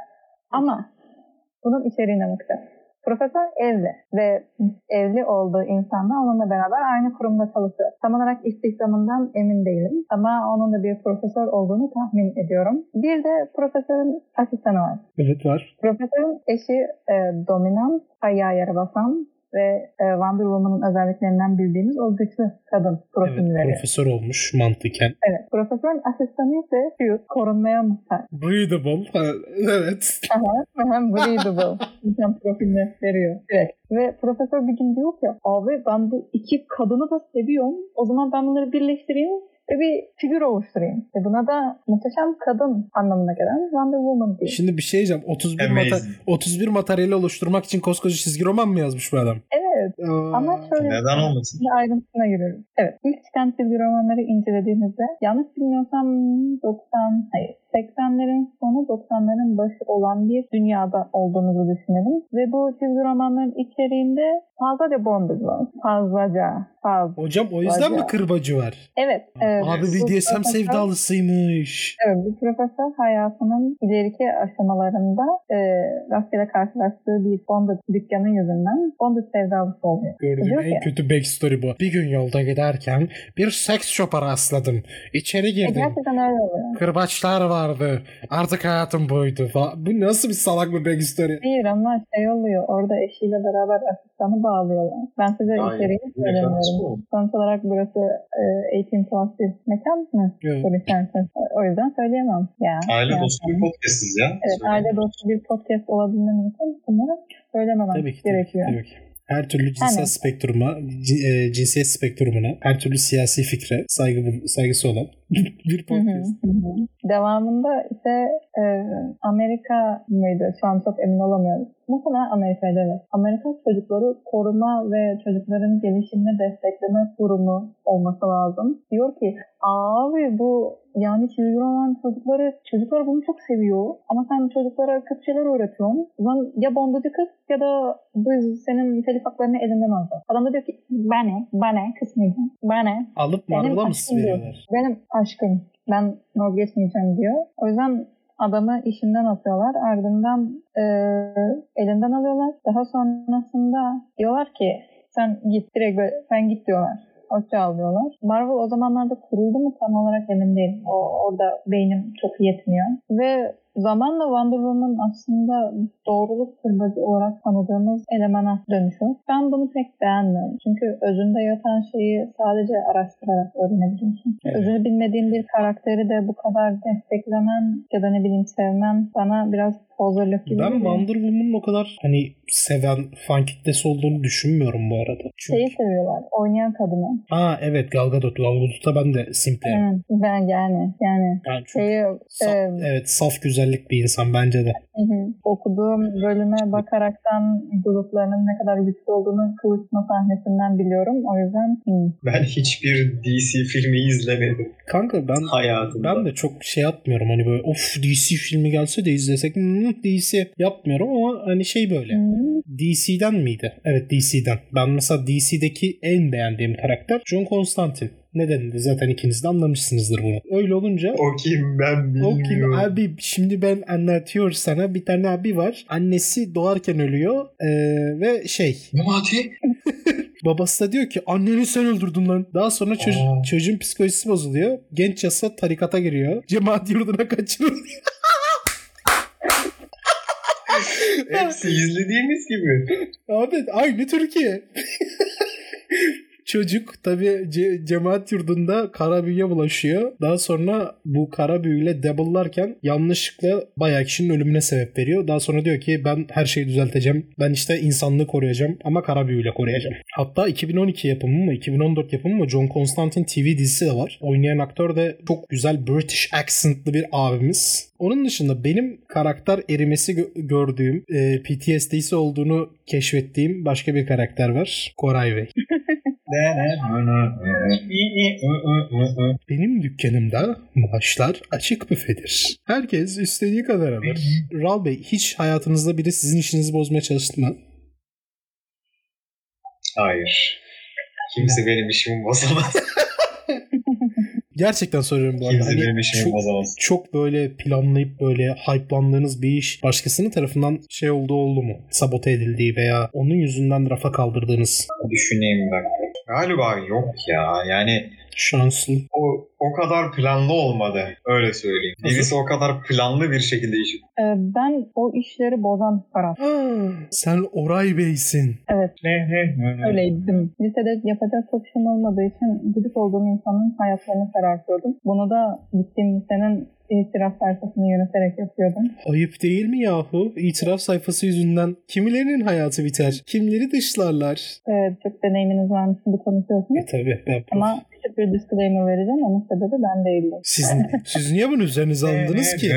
Ama bunun içeriğine bakacağız. Profesör evli ve evli olduğu insanla onunla beraber aynı kurumda çalışıyor. Tam olarak istihdamından emin değilim ama onun da bir profesör olduğunu tahmin ediyorum. Bir de profesörün asistanı var. Evet var. Profesörün eşi e, dominant, ayağa yere basan ve e, Wonder Woman'ın özelliklerinden bildiğimiz o güçlü kadın profilini Evet profesör olmuş mantıken. Evet. Profesörün asistanı ise Hugh, korunmaya muhtaç. Breathable. Ha, evet. Aha, hem breathable. (laughs) İnsan profilini veriyor direkt. Ve profesör bir gün diyor ki abi ben bu iki kadını da seviyorum. O zaman ben bunları birleştireyim ve bir figür oluşturayım. Ve buna da muhteşem kadın anlamına gelen Wonder Woman diyor. Şimdi bir şey diyeceğim. 31 Amazing. mata 31 materyali oluşturmak için koskoca çizgi roman mı yazmış bu adam? Evet. Aa, Ama şöyle Neden olmasın? Ayrıntısına giriyoruz. Evet. ilk çıkan çizgi romanları incelediğimizde yanlış bilmiyorsam 90 hayır 80'lerin sonu 90'ların başı olan bir dünyada olduğumuzu düşünelim. Ve bu çizgi romanların içeriğinde fazlaca bondage var. Fazlaca. Fazla. Hocam o yüzden mi Bayağı. kırbacı var? Evet. evet. Abi BDSM sevdalısıymış. Evet, bu profesör hayatının ileriki aşamalarında e, rastgele karşılaştığı bir bondage dükkanı yüzünden bondage sevdalısı oluyor. Gördüğüm en ki- kötü backstory bu. Bir gün yolda giderken bir seks shop'a rastladım. İçeri E, girdim. gerçekten öyle oluyor. Kırbaçlar vardı. Artık hayatım buydu. Bu nasıl bir salak bir backstory? Hayır ama şey oluyor. Orada eşiyle beraber asistanı bağlıyorlar. Ben size Aynen. referans söylemiyorum. Sonuç olarak burası e, 18 plus bir mekan mı? İşareti. O yüzden söyleyemem. Ya, Aile ya. dostu bir podcastiz ya. Evet, aile dostu bir podcast olabilmem için bunları söylememem Tabii ki. Tabii ki, gerekiyor. tabii ki. Her türlü cinsel Aynen. spektruma, e, cinsiyet spektrumuna, her türlü siyasi fikre saygı saygısı olan (laughs) bir hı, podcast. hı hı. Devamında ise e, Amerika mıydı? Şu an çok emin olamıyorum. Muhtemelen Amerika'ydı evet. Amerika çocukları koruma ve çocukların gelişimini destekleme kurumu olması lazım. Diyor ki abi bu yani çizgi roman çocukları, çocuklar bunu çok seviyor ama sen çocuklara kötü şeyler öğretiyorsun. Zaman ya bondacı kız ya da biz senin telif haklarını elinden alacağız. Adam da diyor ki bana, bana kısmıydı. Bana, Alıp Marvel'a mı veriyorlar? benim aşkım. Ben vazgeçmeyeceğim diyor. O yüzden adamı işinden atıyorlar. Ardından e, elinden alıyorlar. Daha sonrasında diyorlar ki sen git direkt böyle, sen git diyorlar. Hoşça al diyorlar. Marvel o zamanlarda kuruldu mu tam olarak emin değilim. O, orada beynim çok yetmiyor. Ve zamanla Wonder Woman aslında doğruluk kırbacı olarak tanıdığımız elemana dönüşüyor. Ben bunu pek beğenmiyorum. Çünkü özünde yatan şeyi sadece araştırarak öğrenebiliyorsun. Evet. Özünü bilmediğin bir karakteri de bu kadar desteklemen ya da ne bileyim sevmen bana biraz pozörlük gibi Ben. Wonder Woman'ın o kadar hani seven fan kitlesi olduğunu düşünmüyorum bu arada. Çünkü... Şeyi seviyorlar. Oynayan kadını. Aa evet Gal Gadot. Gal Gadot'a ben de simplerim. Evet, ben yani yani Yani çok şeyi saf, e, evet saf güzellik bir insan bence de. Hı hı. Okuduğum bölüme bakaraktan gruplarının ne kadar güçlü olduğunu kılıçma sahnesinden biliyorum. O yüzden hı. Ben hiçbir DC filmi izlemedim Kanka ben hayatımda. ben de çok şey yapmıyorum hani böyle of DC filmi gelse de izlesek hmm, DC yapmıyorum ama hani şey böyle. DC'den miydi? Evet DC'den. Ben mesela DC'deki en beğendiğim karakter John Constantine. Nedenini zaten ikiniz de anlamışsınızdır bunu. Öyle olunca O kim ben o kim bilmiyorum. abi şimdi ben anlatıyor sana bir tane abi var. Annesi doğarken ölüyor ee, ve şey Memati? (laughs) Babası da diyor ki anneni sen öldürdün lan. Daha sonra çocuğun, Aa. çocuğun psikolojisi bozuluyor. Genç yasa tarikata giriyor. Cemaat yurduna kaçırılıyor. (laughs) Hepsi izlediğimiz gibi. Abi aynı Türkiye. Çocuk tabi ce- cemaat yurdunda kara büyüye bulaşıyor. Daha sonra bu kara büyüyle double'larken yanlışlıkla bayağı kişinin ölümüne sebep veriyor. Daha sonra diyor ki ben her şeyi düzelteceğim. Ben işte insanlığı koruyacağım ama kara büyüyle koruyacağım. Hatta 2012 yapımı mı 2014 yapımı mı John Constantine TV dizisi de var. Oynayan aktör de çok güzel British accentlı bir abimiz. Onun dışında benim karakter erimesi gö- gördüğüm, e, PTSD'si olduğunu keşfettiğim başka bir karakter var. Koray Bey. (laughs) Benim dükkanımda maaşlar açık büfedir. Herkes istediği kadar alır. Ral Bey hiç hayatınızda biri sizin işinizi bozmaya çalıştı mı? Hayır. Kimse benim işimi bozamaz. (laughs) Gerçekten soruyorum bu arada. Kimse Hani benim işimi çok, bozamaz. çok böyle planlayıp böyle hype'landığınız bir iş başkasının tarafından şey olduğu oldu mu? Sabote edildiği veya onun yüzünden rafa kaldırdığınız Düşüneyim dakika. Galiba yok ya. Yani şanslı. o o kadar planlı olmadı. Öyle söyleyeyim. Birisi o kadar planlı bir şekilde işi. Ee, ben o işleri bozan taraf. Sen Oray Bey'sin. Evet Öyle. öyleydim. Lisede yapacak çok işim olmadığı için gıcık olduğum insanın hayatlarını karartıyordum. Bunu da gittiğim lisenin itiraf sayfasını yöneterek yapıyordum. Ayıp değil mi yahu? İtiraf sayfası yüzünden kimilerinin hayatı biter, kimleri dışlarlar. Ee, çok deneyiminiz varmış gibi konuşuyorsunuz. E tabi ben Ama küçük bir disclaimer vereceğim. Onun sebebi ben değildim. Siz, siz niye bunu üzerinize alındınız ki?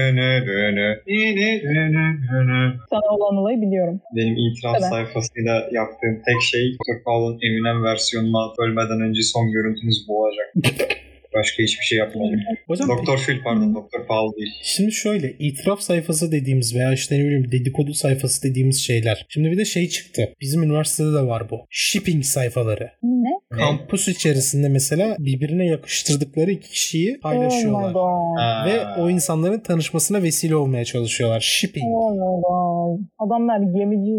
Sana olan olayı biliyorum. Benim itiraf Evet. sayfasıyla yaptığım tek şey. Paul'un Eminem versiyonuna ölmeden önce son görüntünüz bu olacak. (laughs) Başka hiçbir şey yapmadım. Hocam Doktor Phil pardon Doktor Paul değil. Şimdi şöyle itiraf sayfası dediğimiz veya işte ne bileyim dedikodu sayfası dediğimiz şeyler. Şimdi bir de şey çıktı. Bizim üniversitede de var bu. Shipping sayfaları. Ne? Kampüs içerisinde mesela birbirine yakıştırdıkları iki kişiyi Oh paylaşıyorlar. Ha. Ve o insanların tanışmasına vesile olmaya çalışıyorlar. Shipping. Oh. Adamlar gemici.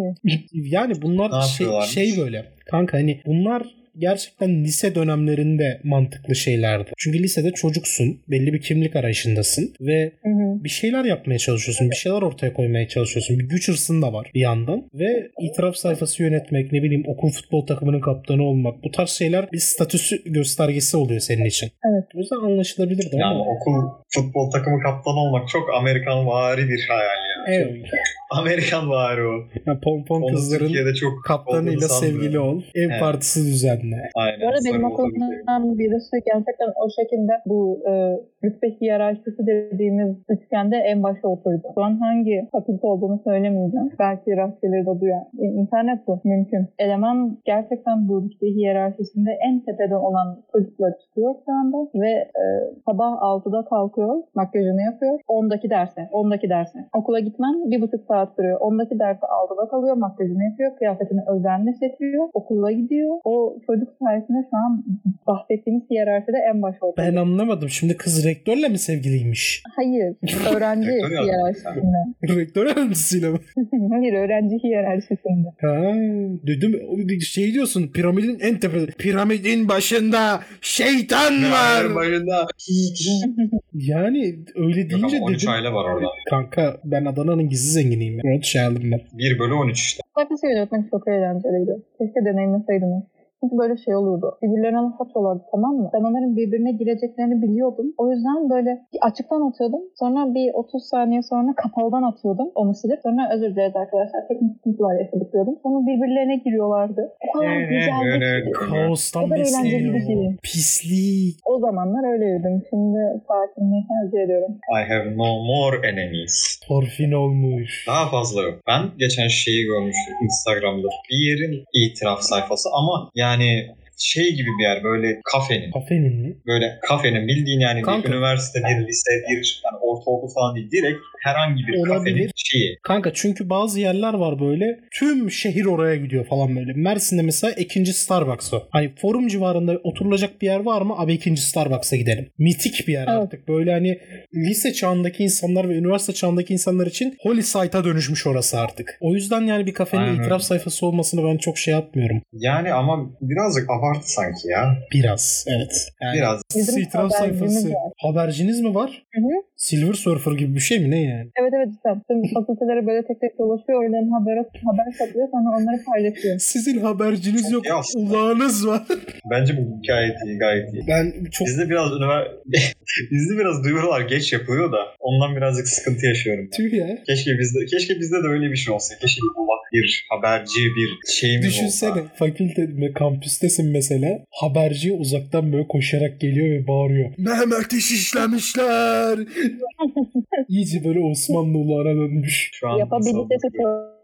Yani bunlar şey, şey böyle. Kanka hani bunlar gerçekten lise dönemlerinde mantıklı şeylerdi. Çünkü lisede çocuksun. Belli bir kimlik arayışındasın. Ve Hı hı. bir şeyler yapmaya çalışıyorsun. Bir şeyler ortaya koymaya çalışıyorsun. Bir güç hırsın da var bir yandan. Ve itiraf sayfası yönetmek, ne bileyim okul futbol takımının kaptanı olmak. Bu tarz şeyler bir statüsü göstergesi oluyor senin için. Evet. O yüzden anlaşılabilir de Yani ama. okul futbol takımı kaptanı olmak çok Amerikan vari bir hayal ya. Evet. Amerikan vari o. Yani pompon kızların Türkiye'de çok kaptanıyla sevgili ol. Ev Evet. partisi düzenle. Aynen. Bu arada benim okulumdan birisi gerçekten o şekilde bu e, rütbe hiyerarşisi dediğimiz üçgende en başa oturdu. Şu an hangi fakülte olduğunu söylemeyeceğim. Belki rastgeleri de duyar. E, İnternet bu. Mümkün. Eleman gerçekten bu rütbe hiyerarşisinde en tepeden olan çocuklar çıkıyor şu anda ve e, sabah 6'da kalkıyor, makyajını yapıyor. 10'daki derse, 10'daki derse. Okula gitmen bir buçuk saat sürüyor. 10'daki derse 6'da kalıyor, makyajını yapıyor, kıyafetini özenle seçiyor, okula gidiyor. O çocuk sayesinde şu an bahsettiğimiz hiyerarşide en başa oturuyor. Ben anlamadım. Şimdi kız rektörle mi sevgiliymiş? Hayır, öğrenci hiyerarşisinde. Rektör öğrencisiyle mi? (laughs) Hayır, öğrenci hiyerarşisinde. Ha, duydum. Şey diyorsun piramidin en tepe. Piramidin başında şeytan var. Başında. Yani öyle Yok deyince ama 13 dedim. aile var orada. Kanka ben Adana'nın gizli zenginiyim. Rothschild'ım ben. 1 bölü 13 işte. Sayfası yönetmek çok eğlenceliydi. Keşke deneyimleseydiniz. Çünkü böyle şey oluyordu. Birbirlerine laf atıyorlardı tamam mı? Ben onların birbirine gireceklerini biliyordum. O yüzden böyle açıktan atıyordum. Sonra bir 30 saniye sonra (laughs) kapalıdan atıyordum. Onu silip sonra özür dileriz arkadaşlar. Teknik sıkıntılar yaşadık diyordum. Sonra birbirlerine giriyorlardı. O kadar Evet, güzeldi evet. ki. Kaostan eğlenceli bir besleniyor. şey. Pislik. O zamanlar öyleydim. Şimdi sakinliği tercih ediyorum. I have no more enemies. Torfin olmuş. Daha fazla yok. Ben geçen şeyi görmüştüm Instagram'da. Bir yerin itiraf sayfası ama yani yani şey gibi bir yer böyle kafenin. Kafenin mi? Böyle kafenin bildiğin yani Kanka. bir üniversite, bir lise, bir yani ortaokul falan değil. Direkt herhangi bir Olabilir. kafenin şeyi. Kanka çünkü bazı yerler var böyle tüm şehir oraya gidiyor falan böyle. Mersin'de mesela ikinci Starbucks o. Hani forum civarında oturulacak bir yer var mı? Abi ikinci Starbucks'a gidelim. Mitik bir yer Evet. artık. Böyle hani lise çağındaki insanlar ve üniversite çağındaki insanlar için holy site'a dönüşmüş orası artık. O yüzden yani bir kafenin Aynen. itiraf sayfası olmasını ben çok şey yapmıyorum. Yani ama birazcık abartı sanki ya. Biraz evet. Yani Biraz. Bizim habercimiz sayfası. var. Haberciniz mi var? Hı hı. Silver Surfer gibi bir şey mi ne yani? Evet evet işte tüm (laughs) fakültelere böyle tek tek dolaşıyor. Oradan haber, haber satıyor sonra onları paylaşıyor. Sizin haberciniz yok. aslında. Ulağınız var. (laughs) Bence bu gayet iyi, gayet iyi. Ben çok Bizde biraz (laughs) bizde biraz duyurular geç yapılıyor da ondan birazcık sıkıntı yaşıyorum. tüh ya. Keşke bizde keşke bizde de öyle bir şey olsa. Keşke bir ulak, bir haberci, bir şeyimiz Düşünsene olsa. fakülte kampüstesin mesela. Haberci uzaktan böyle koşarak geliyor ve bağırıyor. Mehmet'i şişlemişler. (laughs) İyice böyle Osmanlı ulağına dönmüş. Şu an Yapabilitesi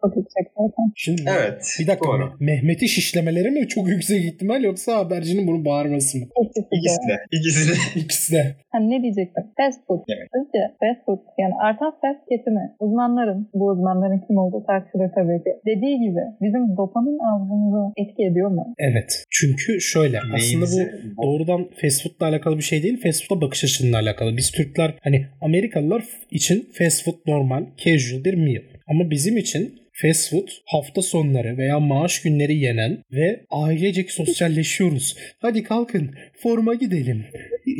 çok yüksek zaten. Şimdi Evet. bir dakika Doğru. Me- Mehmet'i şişlemeleri mi çok yüksek ihtimal yoksa habercinin bunu bağırması mı? İkisi İkisi de. İkisi de. (laughs) İkisi de. Hani ne diyecektim? Fast food. Evet. Sizce fast food yani artan fast tüketimi uzmanların, bu uzmanların kim olduğu tartışılır tabii ki. Dediği gibi bizim dopamin algımızı etki ediyor mu? Evet. Çünkü şöyle aslında bu doğrudan fast food'la alakalı bir şey değil. Fast food'a bakış açısıyla alakalı. Biz Türkler hani Amerikalılar için fast food normal, casual bir meal. Ama bizim için fast food hafta sonları veya maaş günleri yenen ve ailecek sosyalleşiyoruz. Hadi kalkın forma gidelim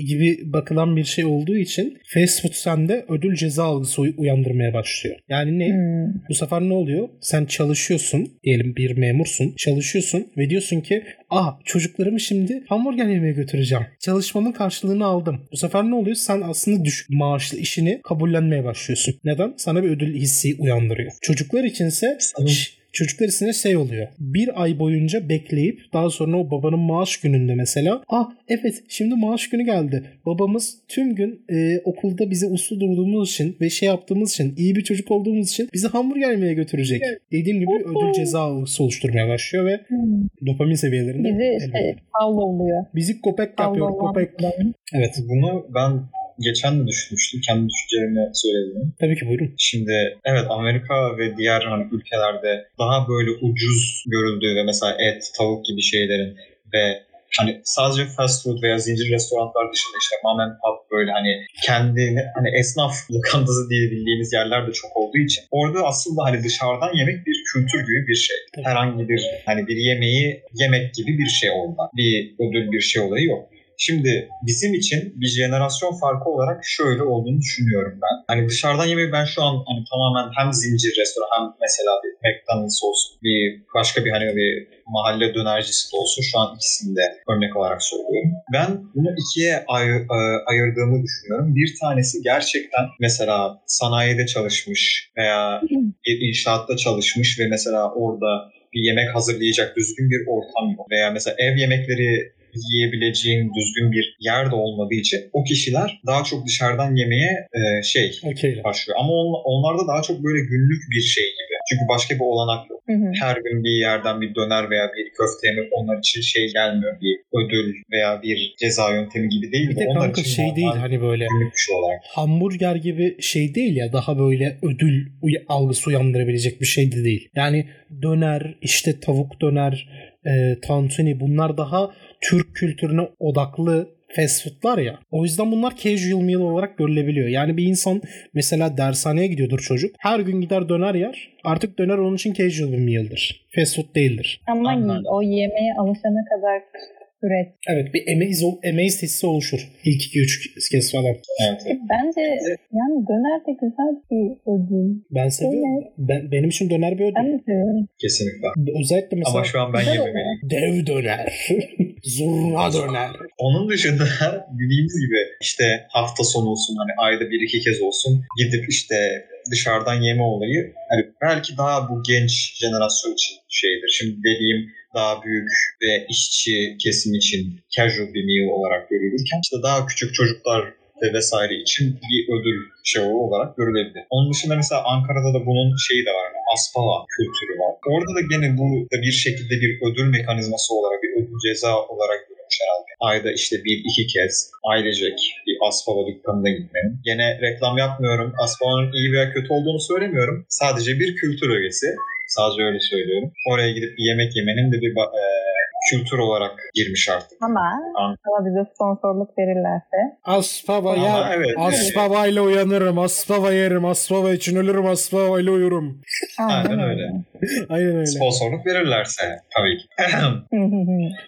gibi bakılan bir şey olduğu için fast food sende ödül ceza algısı uy- uyandırmaya başlıyor. Yani ne? Hmm. Bu sefer ne oluyor? Sen çalışıyorsun. Diyelim bir memursun. Çalışıyorsun ve diyorsun ki Aa çocuklarımı şimdi hamburger yemeye götüreceğim. Çalışmamın karşılığını aldım. Bu sefer ne oluyor? Sen aslında düşük maaşlı işini kabullenmeye başlıyorsun. Neden? Sana bir ödül hissi uyandırıyor. Çocuklar içinse Sanırım- Çocuklar içinde şey oluyor. Bir ay boyunca bekleyip daha sonra o babanın maaş gününde mesela ah evet şimdi maaş günü geldi. Babamız tüm gün e, okulda bize uslu durduğumuz için ve şey yaptığımız için iyi bir çocuk olduğumuz için bizi hamburger yemeye götürecek. Dediğim gibi ödül ceza algısı oluşturmaya başlıyor ve Hmm. dopamin seviyelerinde Bizi tavla oluyor. Bizi köpek Tavla yapıyor. adam. Evet. Bunu ben geçen de düşünmüştüm. Kendi düşüncelerimi söyledim. Tabii ki buyurun. Şimdi evet Amerika ve diğer hani ülkelerde daha böyle ucuz görüldüğü ve mesela et, tavuk gibi şeylerin ve hani sadece fast food veya zincir restoranlar dışında işte mom and pop böyle hani kendini hani esnaf lokantası diye bildiğimiz yerler de çok olduğu için orada aslında hani dışarıdan yemek bir kültür gibi bir şey. Herhangi bir hani bir yemeği yemek gibi bir şey orada. Bir ödül bir şey olayı yok. Şimdi bizim için bir jenerasyon farkı olarak şöyle olduğunu düşünüyorum ben. Hani dışarıdan yemeği ben şu an hani tamamen hem zincir restoran hem mesela bir McDonald's olsun bir başka bir hani bir mahalle dönercisi de olsun şu an ikisini de örnek olarak söylüyorum. Ben bunu ikiye ay- e, ayırdığımı düşünüyorum. Bir tanesi gerçekten mesela sanayide çalışmış veya (laughs) bir inşaatta çalışmış ve mesela orada bir yemek hazırlayacak düzgün bir ortam yok. Veya mesela ev yemekleri yiyebileceğin düzgün bir yer de olmadığı için o kişiler daha çok dışarıdan yemeye e, şey Okey. başlıyor. Ama on, onlarda daha çok böyle günlük bir şey gibi. Çünkü başka bir olanak yok. Hı hı. Her gün bir yerden bir döner veya bir köfte yemek onlar için şey gelmiyor. Bir ödül veya bir ceza yöntemi gibi değil. Bir de onlar kanka için şey değil hani böyle şey olarak. hamburger gibi şey değil ya daha böyle ödül algısı uyandırabilecek bir şey de değil. Yani döner işte tavuk döner e, tantuni bunlar daha Türk kültürüne odaklı fast foodlar ya. O yüzden bunlar casual meal olarak görülebiliyor. Yani bir insan mesela dershaneye gidiyordur çocuk. Her gün gider döner yer. Artık döner onun için casual bir meal'dir. Fast food değildir. Ama Anladım. o yemeğe alışana kadar süreç. Evet bir amaze, amaze hissi oluşur. İlk 2-3 kez falan. Evet. E, Bence yani döner de güzel bir ödül. Ben seviyorum. Ben, benim için döner bir Ben ödül. de seviyorum. Kesinlikle. Özellikle mesela Ama şu an ben yememeliyim. dev döner. (laughs) Zurna döner. Onun dışında dediğimiz gibi işte hafta sonu olsun hani ayda bir iki kez olsun gidip işte dışarıdan yeme olayı hani belki daha bu genç jenerasyon için şeydir. Şimdi dediğim daha büyük ve işçi kesim için casual bir meal olarak görülürken işte daha küçük çocuklar ve vesaire için bir ödül şovu olarak görülebilir. Onun dışında mesela Ankara'da da bunun şeyi de var. Aspava kültürü var. Orada da gene bu da bir şekilde bir ödül mekanizması olarak, bir ödül ceza olarak görülmüş herhalde. Ayda işte bir iki kez ailecek bir Aspava dükkanına gitmenin. Gene reklam yapmıyorum. Aspava'nın iyi veya kötü olduğunu söylemiyorum. Sadece bir kültür ögesi. Sadece öyle söylüyorum. Oraya gidip bir yemek yemenin de bir e, kültür olarak girmiş artık. Ama, An- ama bize sponsorluk verirlerse Aspava Ama ya. evet. Aspava ile uyanırım. Aspava yerim. Aspava için ölürüm. Aspava ile uyurum. Aynen öyle. (laughs) Aynen öyle. Sponsorluk verirlerse tabii ki. (laughs)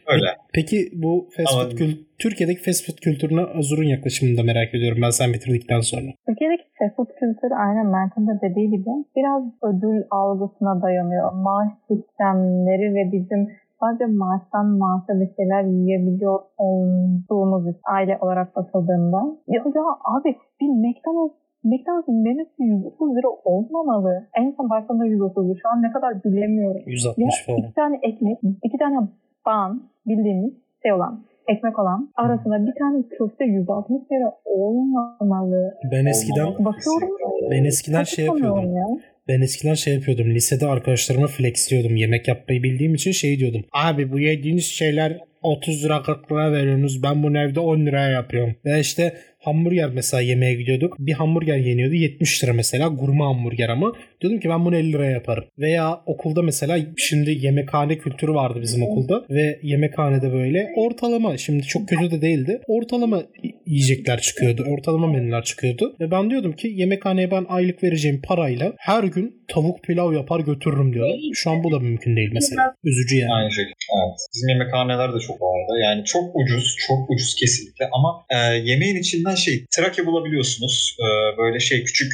öyle. Peki bu fast Ama- food kül- Türkiye'deki fast food kültürüne Azur'un yaklaşımını da merak ediyorum ben sen bitirdikten sonra. Türkiye'deki fast food kültürü aynen Mert'in de dediği gibi biraz ödül algısına dayanıyor. Maaş sistemleri ve bizim sadece maaştan maaşa bir şeyler yiyebiliyor olduğumuz bir aile olarak bakıldığında. Ya, ya abi bir McDonald's McDonald's'ın menüsü 130 lira olmamalı. En son baktığımda 130 Şu an ne kadar bilemiyorum. 160 Ya falan. iki tane ekmek, iki tane ban bildiğimiz şey olan, ekmek olan arasında bir tane köfte 160 lira olmamalı. Ben eskiden. Bakıyorum. ben eskiden şey yapıyordum. Ya. Ben eskiden şey yapıyordum. Lisede arkadaşlarıma flexliyordum. Yemek yapmayı bildiğim için şey diyordum. Abi bu yediğiniz şeyler 30 lira 40 lira veriyorsunuz. Ben bunu evde 10 liraya yapıyorum. Ve işte hamburger mesela yemeğe gidiyorduk. Bir hamburger yeniyordu 70 lira mesela. Gurme hamburger ama. Diyordum ki ben bunu 50 liraya yaparım. Veya okulda mesela şimdi yemekhane kültürü vardı bizim okulda. Ve yemekhanede böyle ortalama şimdi çok kötü de değildi. Ortalama yiyecekler çıkıyordu. Ortalama menüler çıkıyordu. Ve ben diyordum ki yemekhaneye ben aylık vereceğim parayla her gün tavuk pilav yapar götürürüm diyordum. Şu an bu da mümkün değil mesela. Üzücü yani. Aynı şekilde. Evet. Bizim yemekhaneler de çok vardı. Yani çok ucuz, çok ucuz kesinlikle ama e, yemeğin içinden şey, Trakya bulabiliyorsunuz. E, böyle şey küçük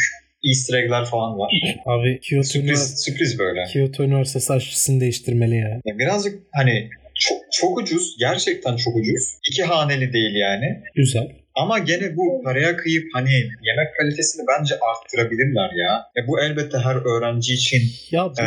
easter egg'ler falan var. Abi Kyoto, Sürpriz, sürpriz böyle. Kyoto Üniversitesi aşçısını değiştirmeli ya. Ya birazcık hani çok, çok ucuz, gerçekten çok ucuz. İki haneli değil yani. Güzel. Ama gene bu paraya kıyıp hani yemek kalitesini bence arttırabilirler ya. ya bu elbette her öğrenci için Ya Ee,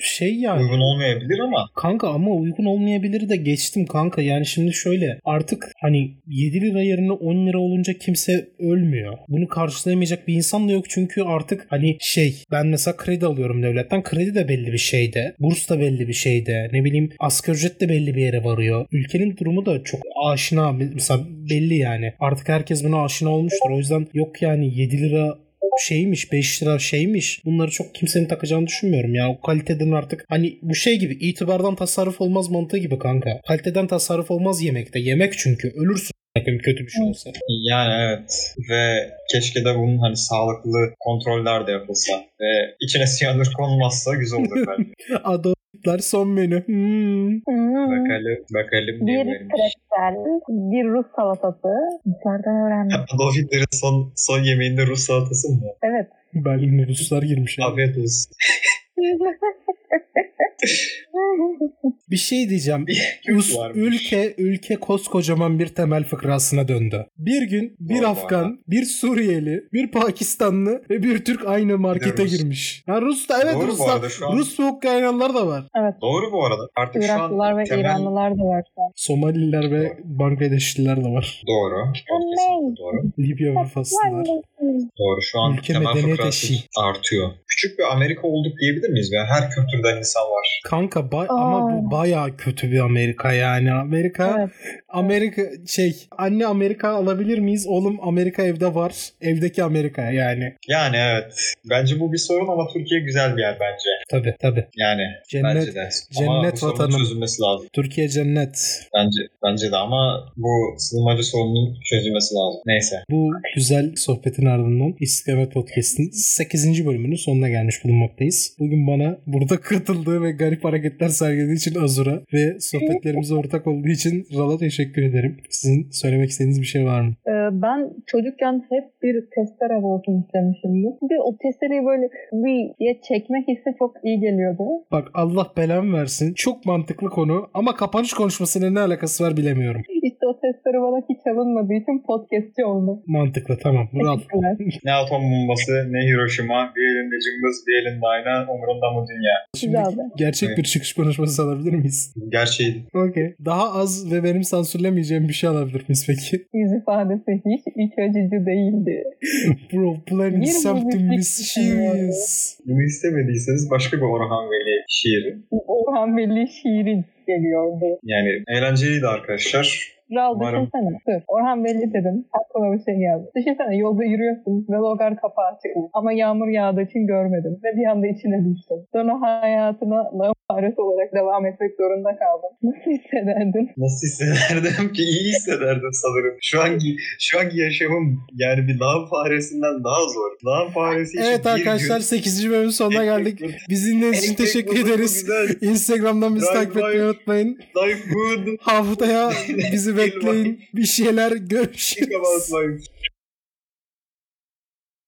şey yani. uygun olmayabilir ama Kanka ama uygun olmayabilir de geçtim kanka. Yani şimdi şöyle artık hani 7 lira yerine 10 lira olunca kimse ölmüyor. Bunu karşılayamayacak bir insan da yok çünkü artık hani şey ben mesela kredi alıyorum devletten. Kredi de belli bir şeyde. Burs da belli bir şeyde. Ne bileyim asgari ücret de belli bir yere varıyor. Ülkenin durumu da çok aşina mesela belli yani. Artık herkes buna aşina olmuştur. O yüzden yok yani 7 lira şeymiş 5 lira şeymiş. Bunları çok kimsenin takacağını düşünmüyorum ya. O kaliteden artık hani bu şey gibi itibardan tasarruf olmaz mantığı gibi kanka. Kaliteden tasarruf olmaz yemekte. Yemek çünkü. Ölürsün bakın kötü bir şey olsa. Yani evet. Ve keşke de bunun hani sağlıklı kontroller de yapılsa. Ve içine siyanür konmazsa güzel olur bence. (laughs) Adolfler son menü hmm. Bakalım, bakalım Bir ne vermiş. pretzel, bir Rus salatası. Dışarıdan öğrendim. (laughs) Adolf Hitler'in son, son yemeğinde Rus salatası mı? Evet. Berlin'e Ruslar girmiş. Afiyet olsun. (laughs) (laughs) Bir şey diyeceğim. Us- ülke ülke koskocaman bir temel fıkrasına döndü. Bir gün bir Vallahi. Afgan, bir Suriyeli, bir Pakistanlı ve bir Türk aynı markete Rus. girmiş. Ha Rus da evet Doğru bu Ruslar, arada şu an. Rus ve Ukraynalılar da var. Evet. Doğru bu arada. Artık şu Iraklılar an ve temel... İranlılar da var. Somaliler ve Bangladeşliler de var. Doğru. Doğru. Libya ve Faslılar. Doğru. Şu an Ülke temel fıkrası artıyor. Küçük bir Amerika olduk diyebilir miyiz? Yani her kültürden insan var. Kanka ba- ama bu bayağı kötü bir Amerika yani. Amerika Evet. Amerika şey anne Amerika alabilir miyiz? Oğlum Amerika evde var. Evdeki Amerika yani. Yani evet. Bence bu bir sorun ama Türkiye güzel bir yer bence. Tabi tabi. Yani Cennet- bence de. ama cennet sorunun vatanım. çözülmesi lazım. Türkiye cennet. Bence bence de ama bu sığınmacı sorunun çözülmesi lazım. Neyse. Bu güzel sohbetin ardından İstikamet Podcast'in 8. bölümünün sonuna gelmiş bulunmaktayız. Bugün bana burada katıldığı ve garip hareketler sergilediği için Azur'a ve sohbetlerimize ortak olduğu için Ral'a teşekkür ederim. Sizin söylemek istediğiniz bir şey var mı? Ee, ben çocukken hep bir testere olsun istemişimdir. Bir o testereyi böyle bir diye çekme hissi çok iyi geliyordu. Bak Allah belamı versin. Çok mantıklı konu ama kapanış konuşmasıyla ne alakası var bilemiyorum. İşte o sesleri bana hiç alınmadığı için podcastçi oldum. Mantıklı tamam. Teşekkürler. Ne atom bombası ne Hiroşima. Bir elinde cımbız bir elinde ayna. Umurunda mı dünya? Şimdi gerçek bir çıkış konuşması alabilir miyiz? Gerçeği. Okey. Daha az ve benim sansürlemeyeceğim bir şey alabilir miyiz peki? Yüz ifadesi hiç iç açıcı değildi. (laughs) Bro planning Bir something mysterious. Bunu istemediyseniz başka bir Orhan Veli şiiri. Orhan Veli şiirin geliyordu. Yani eğlenceliydi arkadaşlar. Ral Umarım. düşünsene. Dur. Orhan Veli dedim. Aklıma bir şey geldi. Düşünsene yolda yürüyorsun ve logar kapağı açık. Ama yağmur yağdığı için görmedim. Ve bir anda içine düştüm. Sonra hayatına lağım faresi olarak devam etmek zorunda kaldım. (laughs) Nasıl hissederdin? Nasıl hissederdim ki? İyi hissederdim sanırım. Şu anki şu anki yaşamım yani bir lağım faresinden daha zor. Lağım faresi için Evet arkadaşlar 8. bölümün sonuna geldik. Bizi dinlediğiniz için teşekkür ederiz. Instagram'dan bizi takip etmeyi unutmayın. Life good. Haftaya (laughs) bizi bekleyin. Bir şeyler görüşürüz.